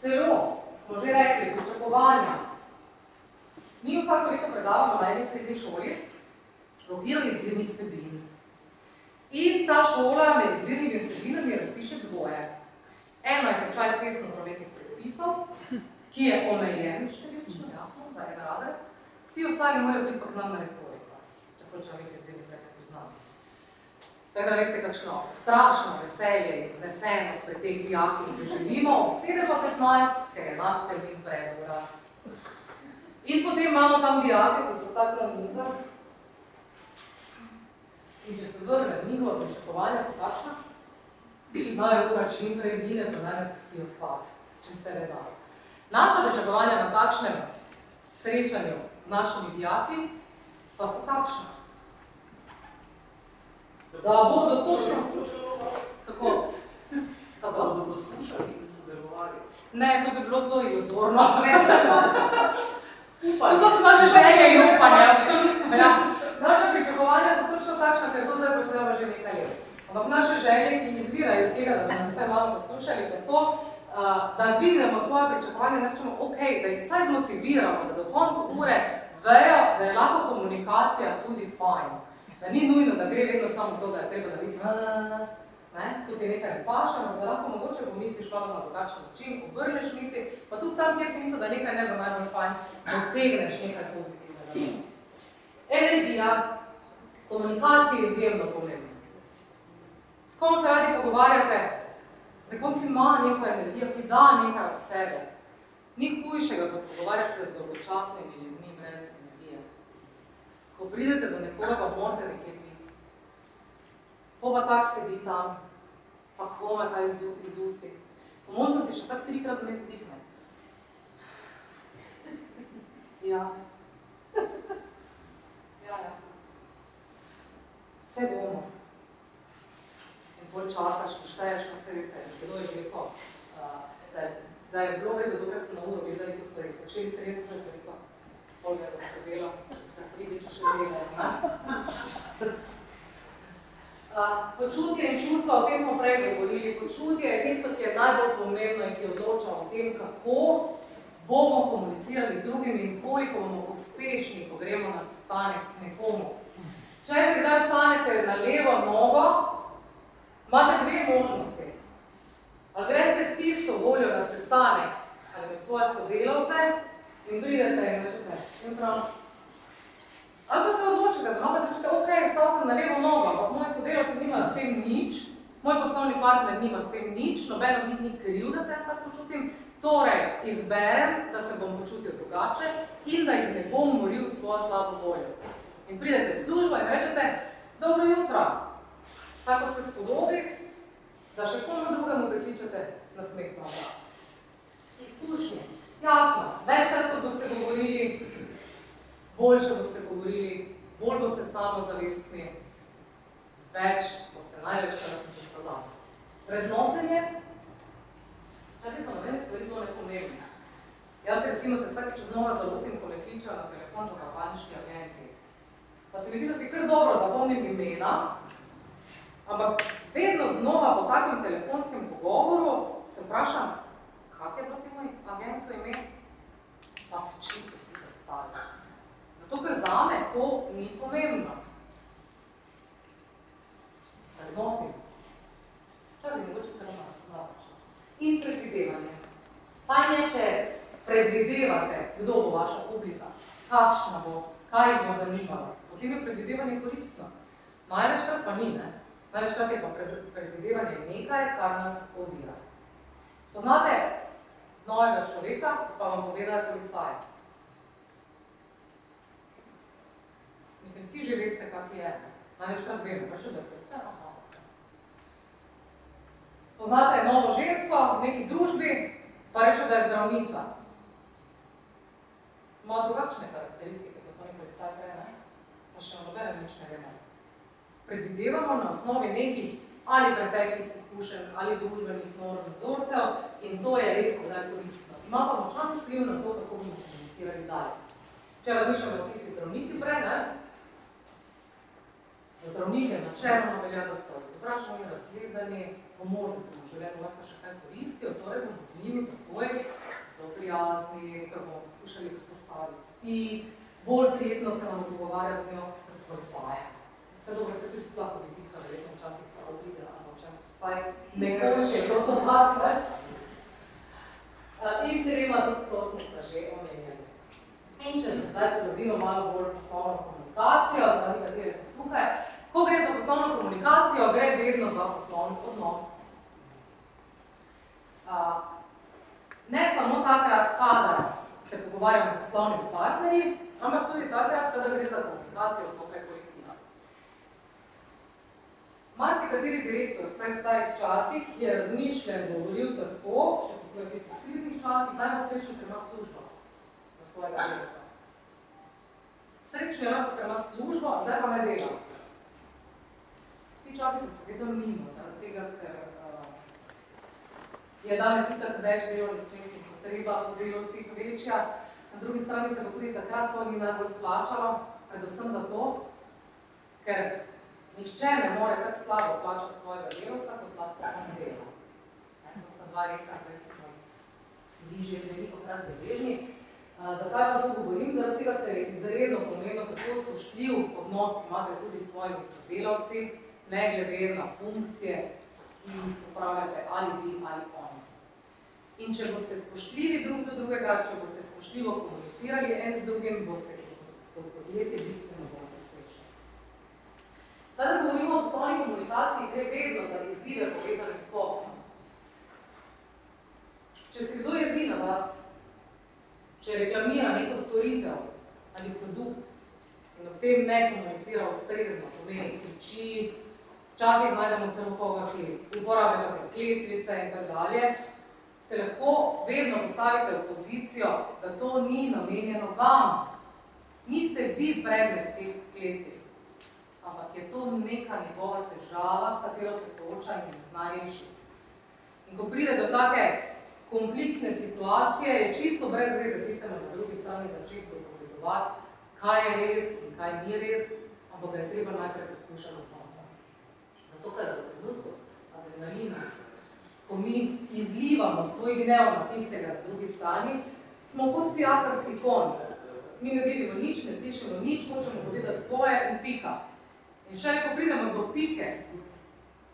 Telo, smo že rekli, pričakovanja. Mi vsako leto predavamo na eni srednji šoli v okviru izbirnih vsebin. In ta šola med izbirnimi vsebinami razpiše dvoje. Eno je tečaj cestno-prometnih predpisov, ki je omejen številčno, za en razred, Vsi ostali morajo biti pa k nam na retoriko, če hočejo nekaj zdaj nekaj priznati. Tako da veste, kakšno strašno veselje in znesenost pred teh dijaki in živimo ob 7.15, ker je naš termin predura. In potem imamo tam dijake, ki so tako na mizah. In če se vrne, njihova pričakovanja so takšna, imajo ura čim prej mine, pa naj ne pustijo spat, če se ne da. Naša pričakovanja na takšnem srečanju z našimi dijaki, pa so kakšne. Da bodo točno... Kako? Kako? Da bodo poslušali in sodelovali. Ne, to bi bilo zelo iluzorno. To so naše želje in upanje, absolutno. Ja. Naša pričakovanja so točno takšna, ker to zdaj počnemo že nekaj let. Ampak naše želje, ki izvirajo iz tega, da bi nas vse malo poslušali, pa so, da dvignemo svoje pričakovanje, da rečemo, ok, da jih vsaj zmotiviramo, da do konca ure vejo, da je lahko komunikacija tudi fajn. Da ni nujno, da gre vedno samo to, da je treba narediti ne, kot je nekaj ne paša, da lahko mogoče pomisliš malo na drugačen način, obrneš misli, pa tudi tam, kjer si mislil, da nekaj ne bo najbolj fajn, dotegneš nekaj pozitivnega. Energija, komunikacija je izjemno pomembna. S kom se radi pogovarjate? Z nekom, ki ima neko energijo, ki da nekaj od sebe. Ni hujšega, kot pogovarjati se z dolgočasnimi ljudmi brez energije. Ko pridete do nekoga, pa morate nekje biti. Po pa tak sedi tam, pa krome kaj iz, iz usti. Po možnosti še tak trikrat vmes vdihne. Ja. Ja, ja. Vse bomo. Bolj čakaš, ko šteješ, ko se veste, kdo je že rekel, da, da je bilo vredo, dokaj so na uro gledali, ko so jih začeli tresti, že toliko, pol ga zaskrbelo, da se vidi, če še delajo. Počutje in čustva, o tem smo prej govorili, počutje je tisto, ki je najbolj pomembno in ki odloča o tem, kako bomo komunicirali z drugimi in koliko bomo uspešni, ko gremo na sestanek k nekomu. Če se kdaj stanete na levo nogo, imate dve možnosti. Ali greste s tisto voljo na sestanek ali med svoje sodelavce in pridete in rečete, in prav. Ali pa se odločite, doma, pa se čute, ok, stal sem na levo nogo, ampak moji sodelavci nimajo s tem nič, moj poslovni partner nima s tem nič, noben od njih ni kriv, da se jaz tako počutim, torej izberem, da se bom počutil drugače in da jih ne bom moril svojo slabo voljo. In pridete v službo in rečete, dobro jutro, tako se spodobi, da še komu drugemu prekličete na smeh na glas. Izkušnje. Jasno, večkrat, kot boste govorili, boljše boste govorili, bolj boste samozavestni, več boste največkrat poškodovani. Vrednotenje, včasih so nobene stvari zelo nepomembne. Jaz se recimo se vsakeč znova zalotim, ko me kličejo na telefon za kampanični agenti. Pa se mi zdi, da si kar dobro zapomnim imena, ampak vedno znova po takem telefonskem pogovoru se vprašam, kak je bilo temu agentu ime, pa se čisto vsi predstavljajo. Zato, ker zame to ni pomembno. Vrednotim. Včasih mogoče celo napačno. In predvidevanje. Fajn je, če predvidevate, kdo bo vaša publika, kakšna bo, kaj jih bo zanimalo. Potem je predvidevanje koristno. Največkrat pa ni, ne? Največkrat je pa predvidevanje nekaj, kar nas ovira. Spoznate novega človeka, pa vam povedajo policaje. Mislim, vsi že veste, kak je. Največkrat vemo, pa čudo, predvsem aha. Spoznate novo žensko v neki družbi, pa reče, da je zdravnica. Ima drugačne karakteristike, kot oni policaj prej, ne? Pa še nobene nič ne vemo. Predvidevamo na osnovi nekih ali preteklih izkušenj, ali družbenih norm vzorcev in to je redko, da je koristno. Ima pa močan vpliv na to, kako bomo komunicirali dalje. Če razmišljamo o tisti zdravnici prej, ne? Zdravnike načeloma velja, da so izobraženi, razgledani, po možnosti v življenju lahko še kaj koristijo, torej bomo z njimi takoj zelo prijazni, nekaj bomo poskušali vzpostaviti stik, bolj prijetno se nam pogovarjati z njo kot s policajem. Vse dobro se tudi lahko vizitka, verjetno včasih prav videla, ampak včasih vsaj nekoč je to tak, ne? In trema tudi to smo pa že omenjali. In če se zdaj pridobimo malo bolj poslovno komunikacijo, zaradi katere sem tukaj, ko gre za poslovno komunikacijo, gre vedno za poslovni odnos. Ne samo takrat, kadar se pogovarjamo s poslovnimi partnerji, ampak tudi takrat, kadar gre za komunikacijo znotraj. Marsi kateri direktor vseh starih časih je razmišljen, govoril tako, še po svojih tistih kriznih časih, daj ima srečno, ker ima službo za svojega delavca. Srečno je lahko, ker ima službo, zdaj pa ne dela. Ti časi so seveda mimo, zaradi tega, ker uh, je danes itak več delovnih mest in potreba po delovcih večja. Na drugi strani se pa tudi takrat to ni najbolj splačalo, predvsem zato, ker nihče ne more tako slabo plačati svojega delovca, kot lahko on dela. Ne, to sta dva reka, zdaj, ki smo jih bližje veliko krat deležni. Zakaj pa to govorim? Zaradi tega, ker je izredno pomembno, kako spoštljiv odnos imate tudi s svojimi sodelavci, ne glede na funkcije, ki jih upravljate ali vi ali oni. In če boste spoštljivi drug do drugega, če boste spoštljivo komunicirali en z drugim, boste kot podjetje bistveno bolj. Kadar govorimo o poslovni komunikaciji, gre vedno za izzive povezane s poslom. Če se kdo jezi na vas, če reklamira neko storitev ali produkt in ob tem ne komunicira ustrezno, pomeni kriči, včasih najdemo celo koga, ki uporablja kakve kletvice in tako dalje, se lahko vedno postavite v pozicijo, da to ni namenjeno vam. Niste vi predmet teh kletvic, ampak je to neka njegova težava, s katero se sooča in zna rešiti. In ko pride do take konfliktne situacije, je čisto brez veze tistemu na drugi strani začeti dopovedovati, kaj je res in kaj ni res, ampak ga je treba najprej poslušati do konca. Zato, ker v trenutku adrenalina, ko mi izlivamo svoj gnev na tistega na drugi strani, smo kot fijakarski konj. Mi ne vidimo nič, ne slišimo nič, hočemo povedati svoje in pika. In še ko pridemo do pike,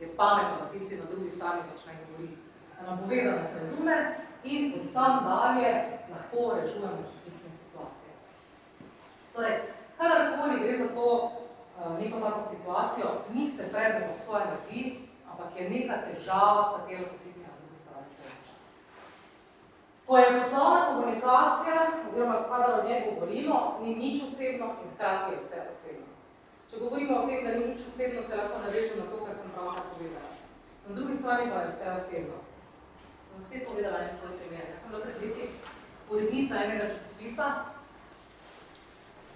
je pametno, da tisti na drugi strani začne govoriti. Da nam pove, da nas razume in od tam dalje lahko rešujemo tiste situacije. Torej, kadarkoli gre za to, neko tako situacijo, niste predmet v svoje napi, ampak je neka težava, s katero se tisti na drugi strani sreča. Ko je poslovna komunikacija, oziroma kadar o njej govorimo, ni nič osebno in hkrati je vse osebno. Če govorimo o tem, da ni nič osebno, se lahko navežem na to, kar sem pravkar povedala. Na drugi strani pa je vse osebno. Bom spet povedala en svoj primer. Jaz sem bila pred leti urednica enega časopisa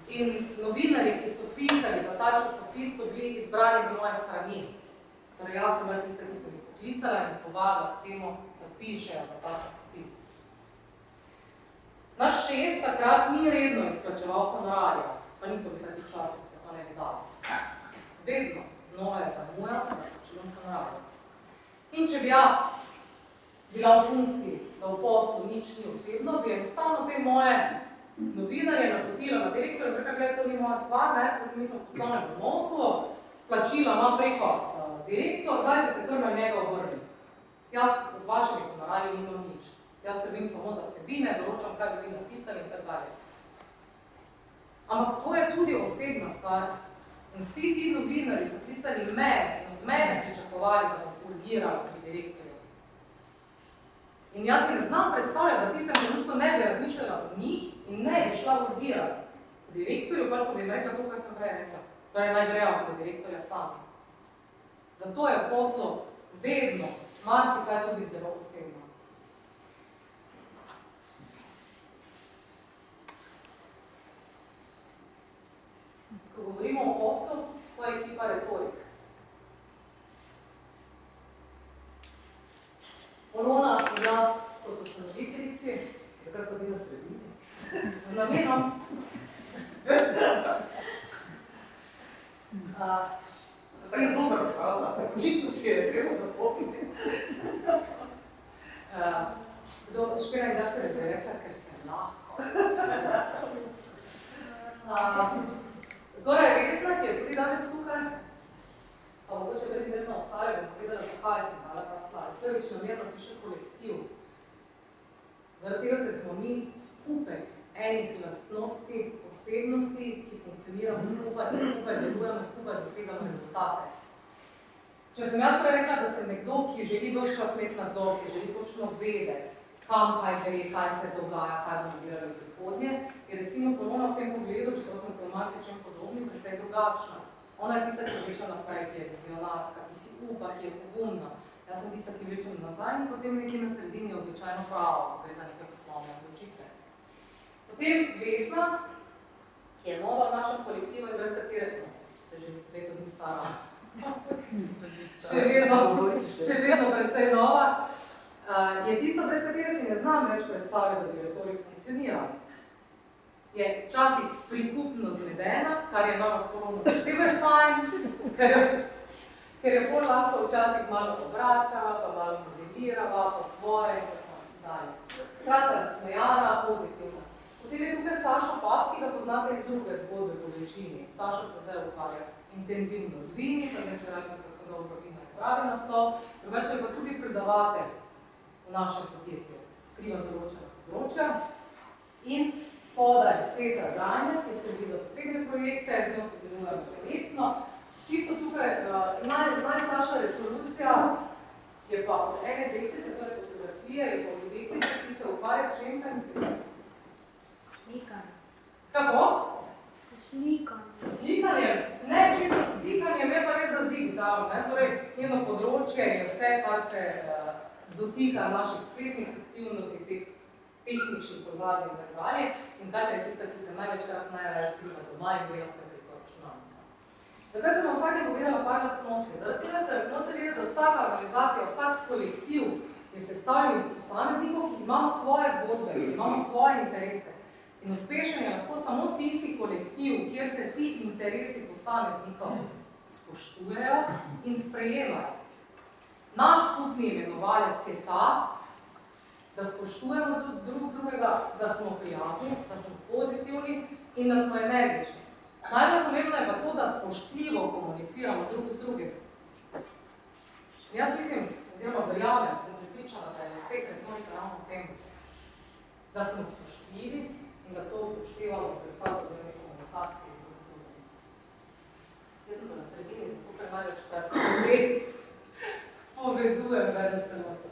in novinarji, ki so pisali za ta časopis, so bili izbrani z moje strani. Torej, jaz sem bila tista, ki sem jih poklicala in povabila k temu, da pišejo za ta časopis. Naš šef takrat ni redno izplačeval honorarja, pa niso bili takih časov, se dalo. Vedno znova je zamujal za izplačilom honorarja. In če bi jaz bila v funkciji, da v poslu nič ni osebno, bi enostavno te moje novinarje napotila na direktorja, rekla, gledaj, to ni moja stvar, ne, zdaj mi smo poslovnem odnosu, plačila ima preko uh, direktor, zdaj da se kar na njega obrni. Jaz z vašimi honorarji nimam nič. Jaz skrbim samo za vsebine, določam, kaj bi vi napisali in tako dalje. Ampak to je tudi osebna stvar. In vsi ti novinari so klicali mene in od mene pričakovali, da bom urgirala pri direktorju. In jaz si ne znam predstavljati, da v tistem trenutku ne bi razmišljala o njih in ne bi šla urgirati direktorju, pač pa bi rekla to, kar sem prej rekla. Torej naj grejo pri direktorja sami. Zato je v poslu vedno marsikaj tudi zelo osebno. Ko govorimo o poslu, to je ekipa retorik. Polona in jaz kot ustanoviteljici, zakaj smo bili na sredini, z namenom, uh, To je dobra fraza. Očitno si je treba zapomniti. Uh, kdo, Špela in Gašper je rekla, ker se lahko. Uh, Zgoraj je Vesna, ki je tudi danes tukaj, pa mogoče verjetno vedno ostale, bom povedala, zakaj sem dala ta slide. Prvič namerno piše kolektiv. Zaradi tega, ker smo mi skupaj enih lastnosti, osebnosti, ki funkcioniramo skupaj in skupaj delujemo, skupaj dosegamo rezultate. Če sem jaz rekla, da sem nekdo, ki želi vse čas imeti nadzor, ki želi točno vedeti, kam kaj gre, kaj se dogaja, kaj bomo delali v prihodnje, je recimo Polona v tem pogledu, čeprav sem se v marsičem precej drugačna. Ona je tista, ki vleče naprej, ki je vizionarska, ki si upa, ki je pogumna. Jaz sem tista, ki vlečem nazaj in potem nekje na sredini je običajno pravo, gre za neke poslovne odločitve. Potem Vesna, ki je nova v našem kolektivu in brez katere, no, se že leto dni stara, še vedno, še vedno precej nova, uh, je tisto, brez katere si ne znam več predstavljati, da bi retorik funkcionirala. Je včasih prikupno zvedena, kar je nama spolno posebej fajn, ker, ker je bolj lahko včasih malo obračava, pa malo modelirava, po svoje in tako dalje. Skratka, smejana, pozitivna. Potem je tukaj Saša Pap, ki ga poznate iz druge zgodbe po večini. Saša se zdaj ukvarja intenzivno z vini, da ne če rekli, kako dobro vina je pravi naslov, drugače je pa tudi predavatelj v našem podjetju, kriva določena področja. In spodaj Petra Granja, ki skrbi za posebne projekte, z njo sodelujemo projektno. Čisto tukaj, uh, naj, najslabša resolucija je pa od ene deklice, torej fotografije, je pa od deklice, ki se ukvarja s čem, kaj mislite? Slikanje. Kako? Slikanje. Slikanje? Ne, čisto slikanje, me pa res da z digitalno. Ne? Torej, njeno področje je vse, kar se uh, dotika naših spletnih aktivnosti, teh tehničnih pozadij in tako dalje. In kaj je tista, ki se največkrat najraje skriva doma in dela se preko računalnika. Zakaj sem vam vsake povedala par lastnosti? Zaradi tega, ker morate vedeti, da vsaka organizacija, vsak kolektiv je sestavljen iz posameznikov, ki imamo svoje zgodbe, ki imamo svoje interese. In uspešen je lahko samo tisti kolektiv, kjer se ti interesi posameznikov spoštujejo in sprejemajo. Naš skupni imenovalec je ta, da spoštujemo drug drugega, da smo prijazni, da smo pozitivni in da smo energični. Najbolj pomembno je pa to, da spoštljivo komuniciramo drug z drugim. In jaz mislim, oziroma verjamem, sem pripričana, da je uspeh retorika ravno v tem, da smo spoštljivi in da to upoštevamo pri vsakodnevni komunikaciji drug z drugim. Jaz sem sredini, zato ker največ krat se povezujem vedno celoto.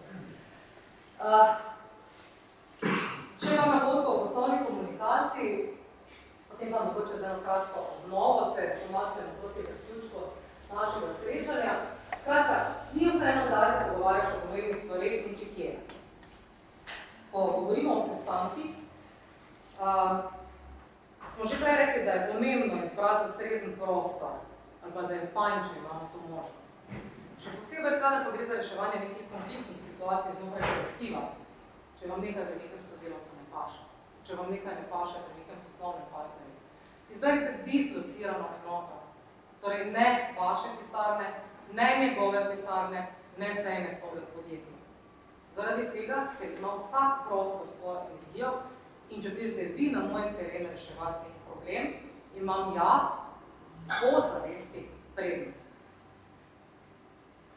Uh, če imam napotka o poslovni komunikaciji, potem pa mogoče za eno kratko obnovo se pomaknem proti zaključku našega srečanja. Skratka, ni vseeno, da se pogovarjaš o pomembnih stvareh in če kje. Ko govorimo o sestankih, uh, smo že prej rekli, da je pomembno izbrati ustrezen prostor, ali pa da je fajn, če imamo to možnost. Še posebej, kadar pa gre za reševanje nekih konfliktnih situacij znotraj kolektiva, če vam nekaj pri nekem sodelavcu ne paša, če vam nekaj ne paša pri nekem poslovnem partnerju. Izberite dislocirano enoto, torej ne vaše pisarne, ne njegove pisarne, ne sejne sobe podjetja. Zaradi tega, ker ima vsak prostor svojo energijo in če pridete vi na moj teren reševati nek problem, imam jaz od zavesti prednost.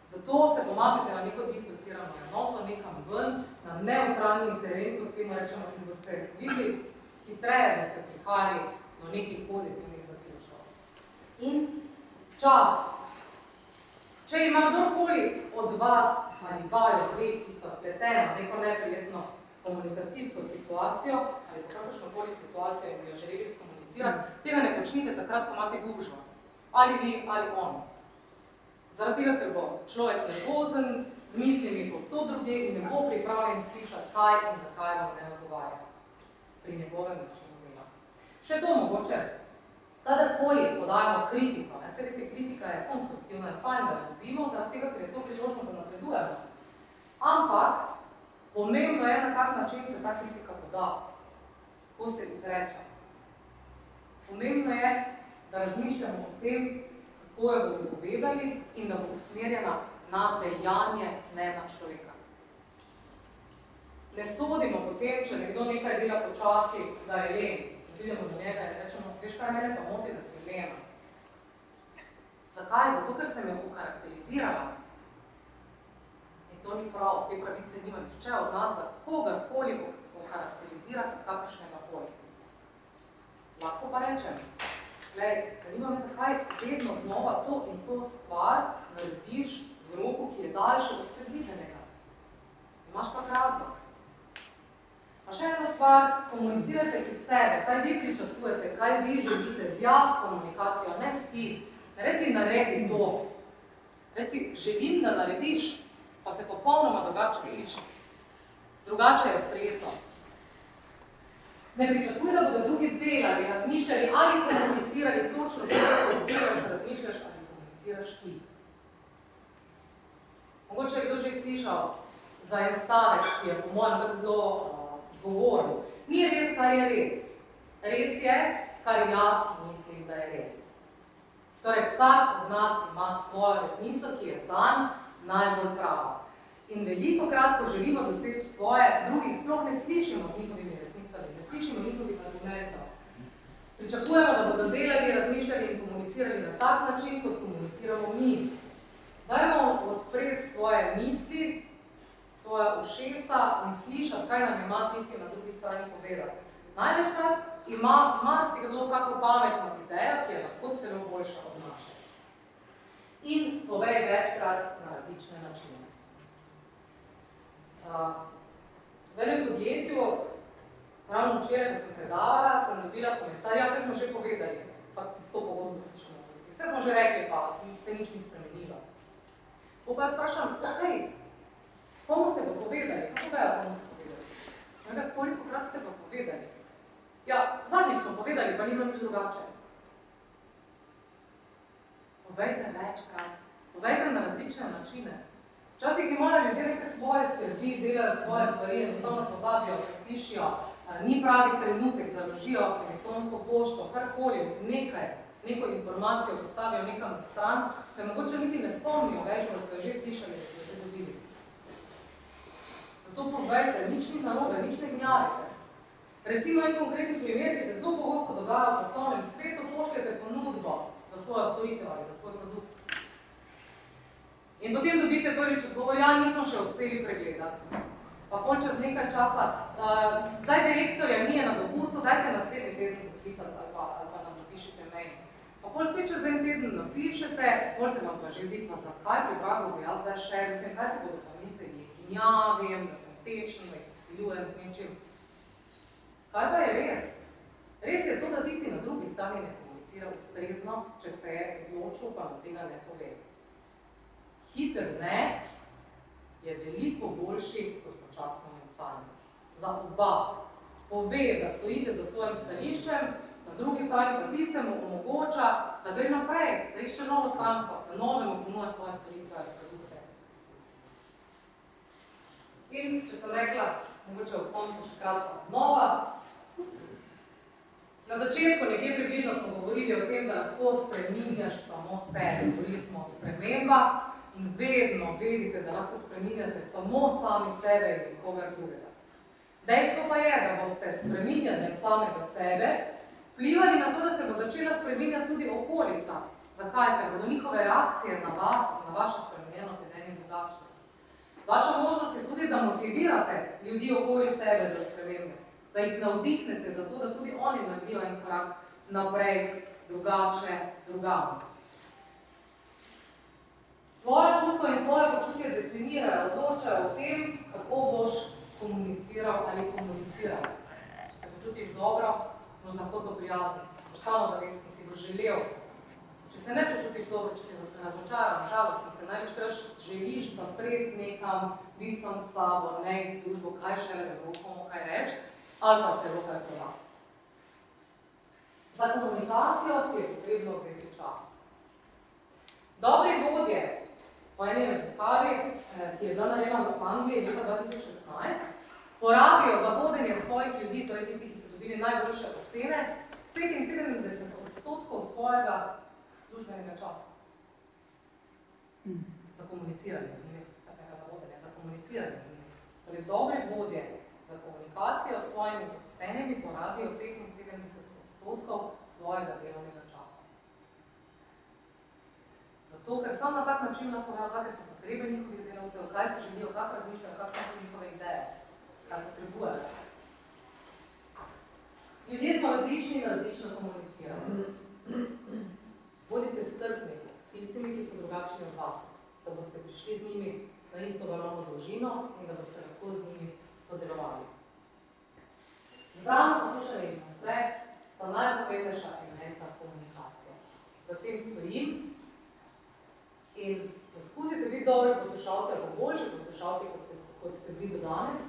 Zato se pomaknite na neko dislocirano enoto, nekam ven, na neutralni teren, kot temu rečemo, in boste videli, hitreje boste prihajali do nekih pozitivnih zaključkov. In čas. Če ima kdorkoli od vas ali vaju dveh, ki sta pletena neko neprijetno komunikacijsko situacijo ali kakršno koli situacijo in bi jo želeli skomunicirati, tega ne počnite takrat, ko imate gužvo. Ali vi, ali on. Zaradi tega, ker bo človek nervozen, z mislimi povsod druge in ne bo pripravljen slišati, kaj in zakaj vam ne odgovarja pri njegovem načinu dela. Še to mogoče, kadarkoli podajamo kritiko, ne, se veste, kritika je konstruktivna in fajn, da jo dobimo, zaradi tega, ker je to priložno, da napredujemo. Ampak, pomembno je, na kak način se ta kritika poda, ko se izreče. Pomembno je, da razmišljamo o tem, kako jo bomo povedali in da bo usmerjena na dejanje, ne na človeka. Ne sodimo potem, če nekdo nekaj dela počasi, da je len. Pridemo do njega in rečemo, veš kaj, mene pa moti, da si lena. Zakaj? Zato, ker sem jo okarakterizirala. In to ni prav, te pravice nima nihče od nas, da kogarkoli okarakterizira kot kakršnega koli. Lahko pa rečem, glej, zanima me, zakaj vedno znova to in to stvar narediš v roku, ki je daljše od predvidenega. Imaš pa razlog. Pa še ena stvar, komunicirajte iz sebe, kaj vi pričakujete, kaj vi želite z jaz komunikacijo, ne s ti. Reci, naredi to. Reci, želim, da narediš, pa se popolnoma drugače sliši. Drugače je sprejeto. Ne pričakuj, da bodo drugi delali, razmišljali ali komunicirali točno to, ko delaš, razmišljaš ali komuniciraš ti. Mogoče je kdo že slišal za en stavek, ki je po mojem tak zelo zgovoril. Ni res, kar je res. Res je, kar jaz mislim, da je res. Torej, vsak od nas ima svojo resnico, ki je zanj najbolj prava. In veliko krat, ko želimo doseči svoje, drugih sploh ne slišimo z njihovimi slišimo njihovih argumentov. Pričakujemo, da bodo delali, razmišljali in komunicirali na tak način, kot komuniciramo mi. Dajmo odpreti svoje misli, svoje ušesa in slišati, kaj nam ima tisti na drugi strani povedati. Največkrat ima marsikdo kako pametno idejo, ki je lahko celo boljša od naše. In povej večkrat na različne načine. Uh, v enem podjetju, ravno včeraj, ko sem predavala, sem dobila komentar, ja, vse smo že povedali, pa to pogosto slišamo. Vse smo že rekli, pa se nič ni spremenilo. Pa jaz vprašam, ok, komu ste pa povedali? Kako vejo, komu ste povedali? Seveda, koliko krat ste pa povedali? Ja, zadnjič smo povedali, pa ni bilo nič drugače. Povejte večkrat. Povejte na različne načine. Včasih imajo ljudje neke svoje skrbi, delajo svoje stvari, enostavno pozabijo, preslišijo, ni pravi trenutek, založijo elektronsko pošto, karkoli, nekaj, neko informacijo postavijo nekam na stran, se mogoče niti ne spomnijo več, da so jo že slišali, da so dobili. Zato povejte, nič ni narobe, nič ne gnjavite. Recimo en konkretni primer, ki se zelo pogosto dogaja v poslovnem svetu, pošljete ponudbo za svojo storitev ali za svoj produkt. In potem dobite prvič odgovor, ja, nismo še uspeli pregledati. Pa pol čez nekaj časa, uh, zdaj direktorja ni na dopustu, dajte naslednji teden poklicati ali pa, ali pa nam napišite mail. Pa pol spet čez en teden napišete, pol se vam pa že zdi, pa zakaj pripravil bi jaz zdaj še, mislim, kaj se bodo pa mislili, ja, vem, da sem tečen, da jih posiljujem z nečim. Kaj pa je res? Res je to, da tisti na drugi strani ne komunicira ustrezno, če se je odločil, pa nam tega ne pove. Hiter ne je veliko boljši kot počasno mencanje. Za oba. Pove, da stojite za svojim stališčem, na drugi strani pa tistemu omogoča, da gre naprej, da išče novo stranko, da novemu ponuja svoje storitve ali produkte. In če sem rekla, mogoče v koncu še kratka nova, Na začetku nekje približno smo govorili o tem, da lahko spreminjaš samo sebe. Govorili smo o spremembah in vedno vedite, da lahko spreminjate samo sami sebe in nikogar drugega. Dejstvo pa je, da boste spreminjali samega sebe, vplivali na to, da se bo začela spreminjati tudi okolica. Zakaj? Ker bodo njihove reakcije na vas in na vaše spremenjeno vedenje drugačne. Vaša možnost je tudi, da motivirate ljudi okoli sebe za spremembe da jih navdihnete za to, da tudi oni naredijo en korak naprej, drugače, drugam. Tvoje čustvo in tvoje počutje definirajo, odločajo o tem, kako boš komuniciral ali komuniciral. Če se počutiš dobro, boš lahko to prijazen, boš samozavestni, si boš želel. Če se ne počutiš dobro, če si razočaran, žalostni, se največkrat želiš zapreti nekam, biti sam s sabo, ne iti družbo, kaj šele, da bo komu kaj reči, ali pa celo prepovedati. Za komunikacijo si je potrebno vzeti čas. Dobri vodje, po eni raziskavi, eh, ki je bila narejena v Angliji leta 2016, porabijo za vodenje svojih ljudi, torej tisti, ki so dobili najboljše ocene, 75 odstotkov svojega službenega časa. Za komuniciranje z njimi, kasnega za vodenje, za komuniciranje z njimi. Torej, dobri vodje za komunikacijo s svojimi zaposlenimi porabijo 75 odstotkov svojega delovnega časa. Zato, ker samo na tak način lahko vejo, kakve so potrebe njihovih delovcev, kaj se želijo, kako razmišljajo, kakve so njihove ideje, kaj potrebujejo. Ljudje smo različni in različno komuniciramo. Bodite strpni s tistimi, ki so drugačni od vas, da boste prišli z njimi na isto valovno dolžino in da boste lahko z njimi sodelovali. Zbrano poslušanje in nasvet sta najpomembnejša elementa komunikacije. Zatem stojim in poskusite biti dobri poslušalci ali boljši poslušalci, kot, se, kot ste bili do danes,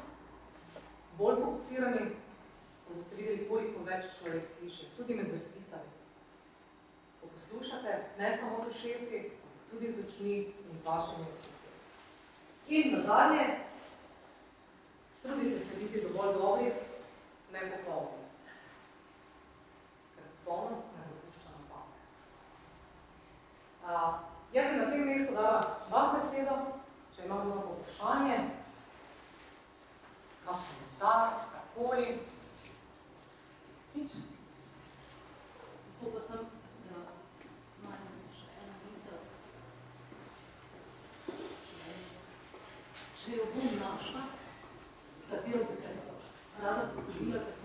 bolj fokusirani, ko boste videli, koliko več človek sliši, tudi med vrsticami. Ko poslušate, ne samo z ušesi, tudi z očmi in z vašimi očmi. In na zadnje, Trudite se biti dovolj dobri, ne popolni. Ker popolnost ne dopušča napak. Jaz bi na tem mestu dala vam besedo, če imam mnogo vprašanje, kak komentar, kakoli. Nič. Tako pa sem malo še ena misel. Če jo bom našla, katero bi se rada poslužila, ker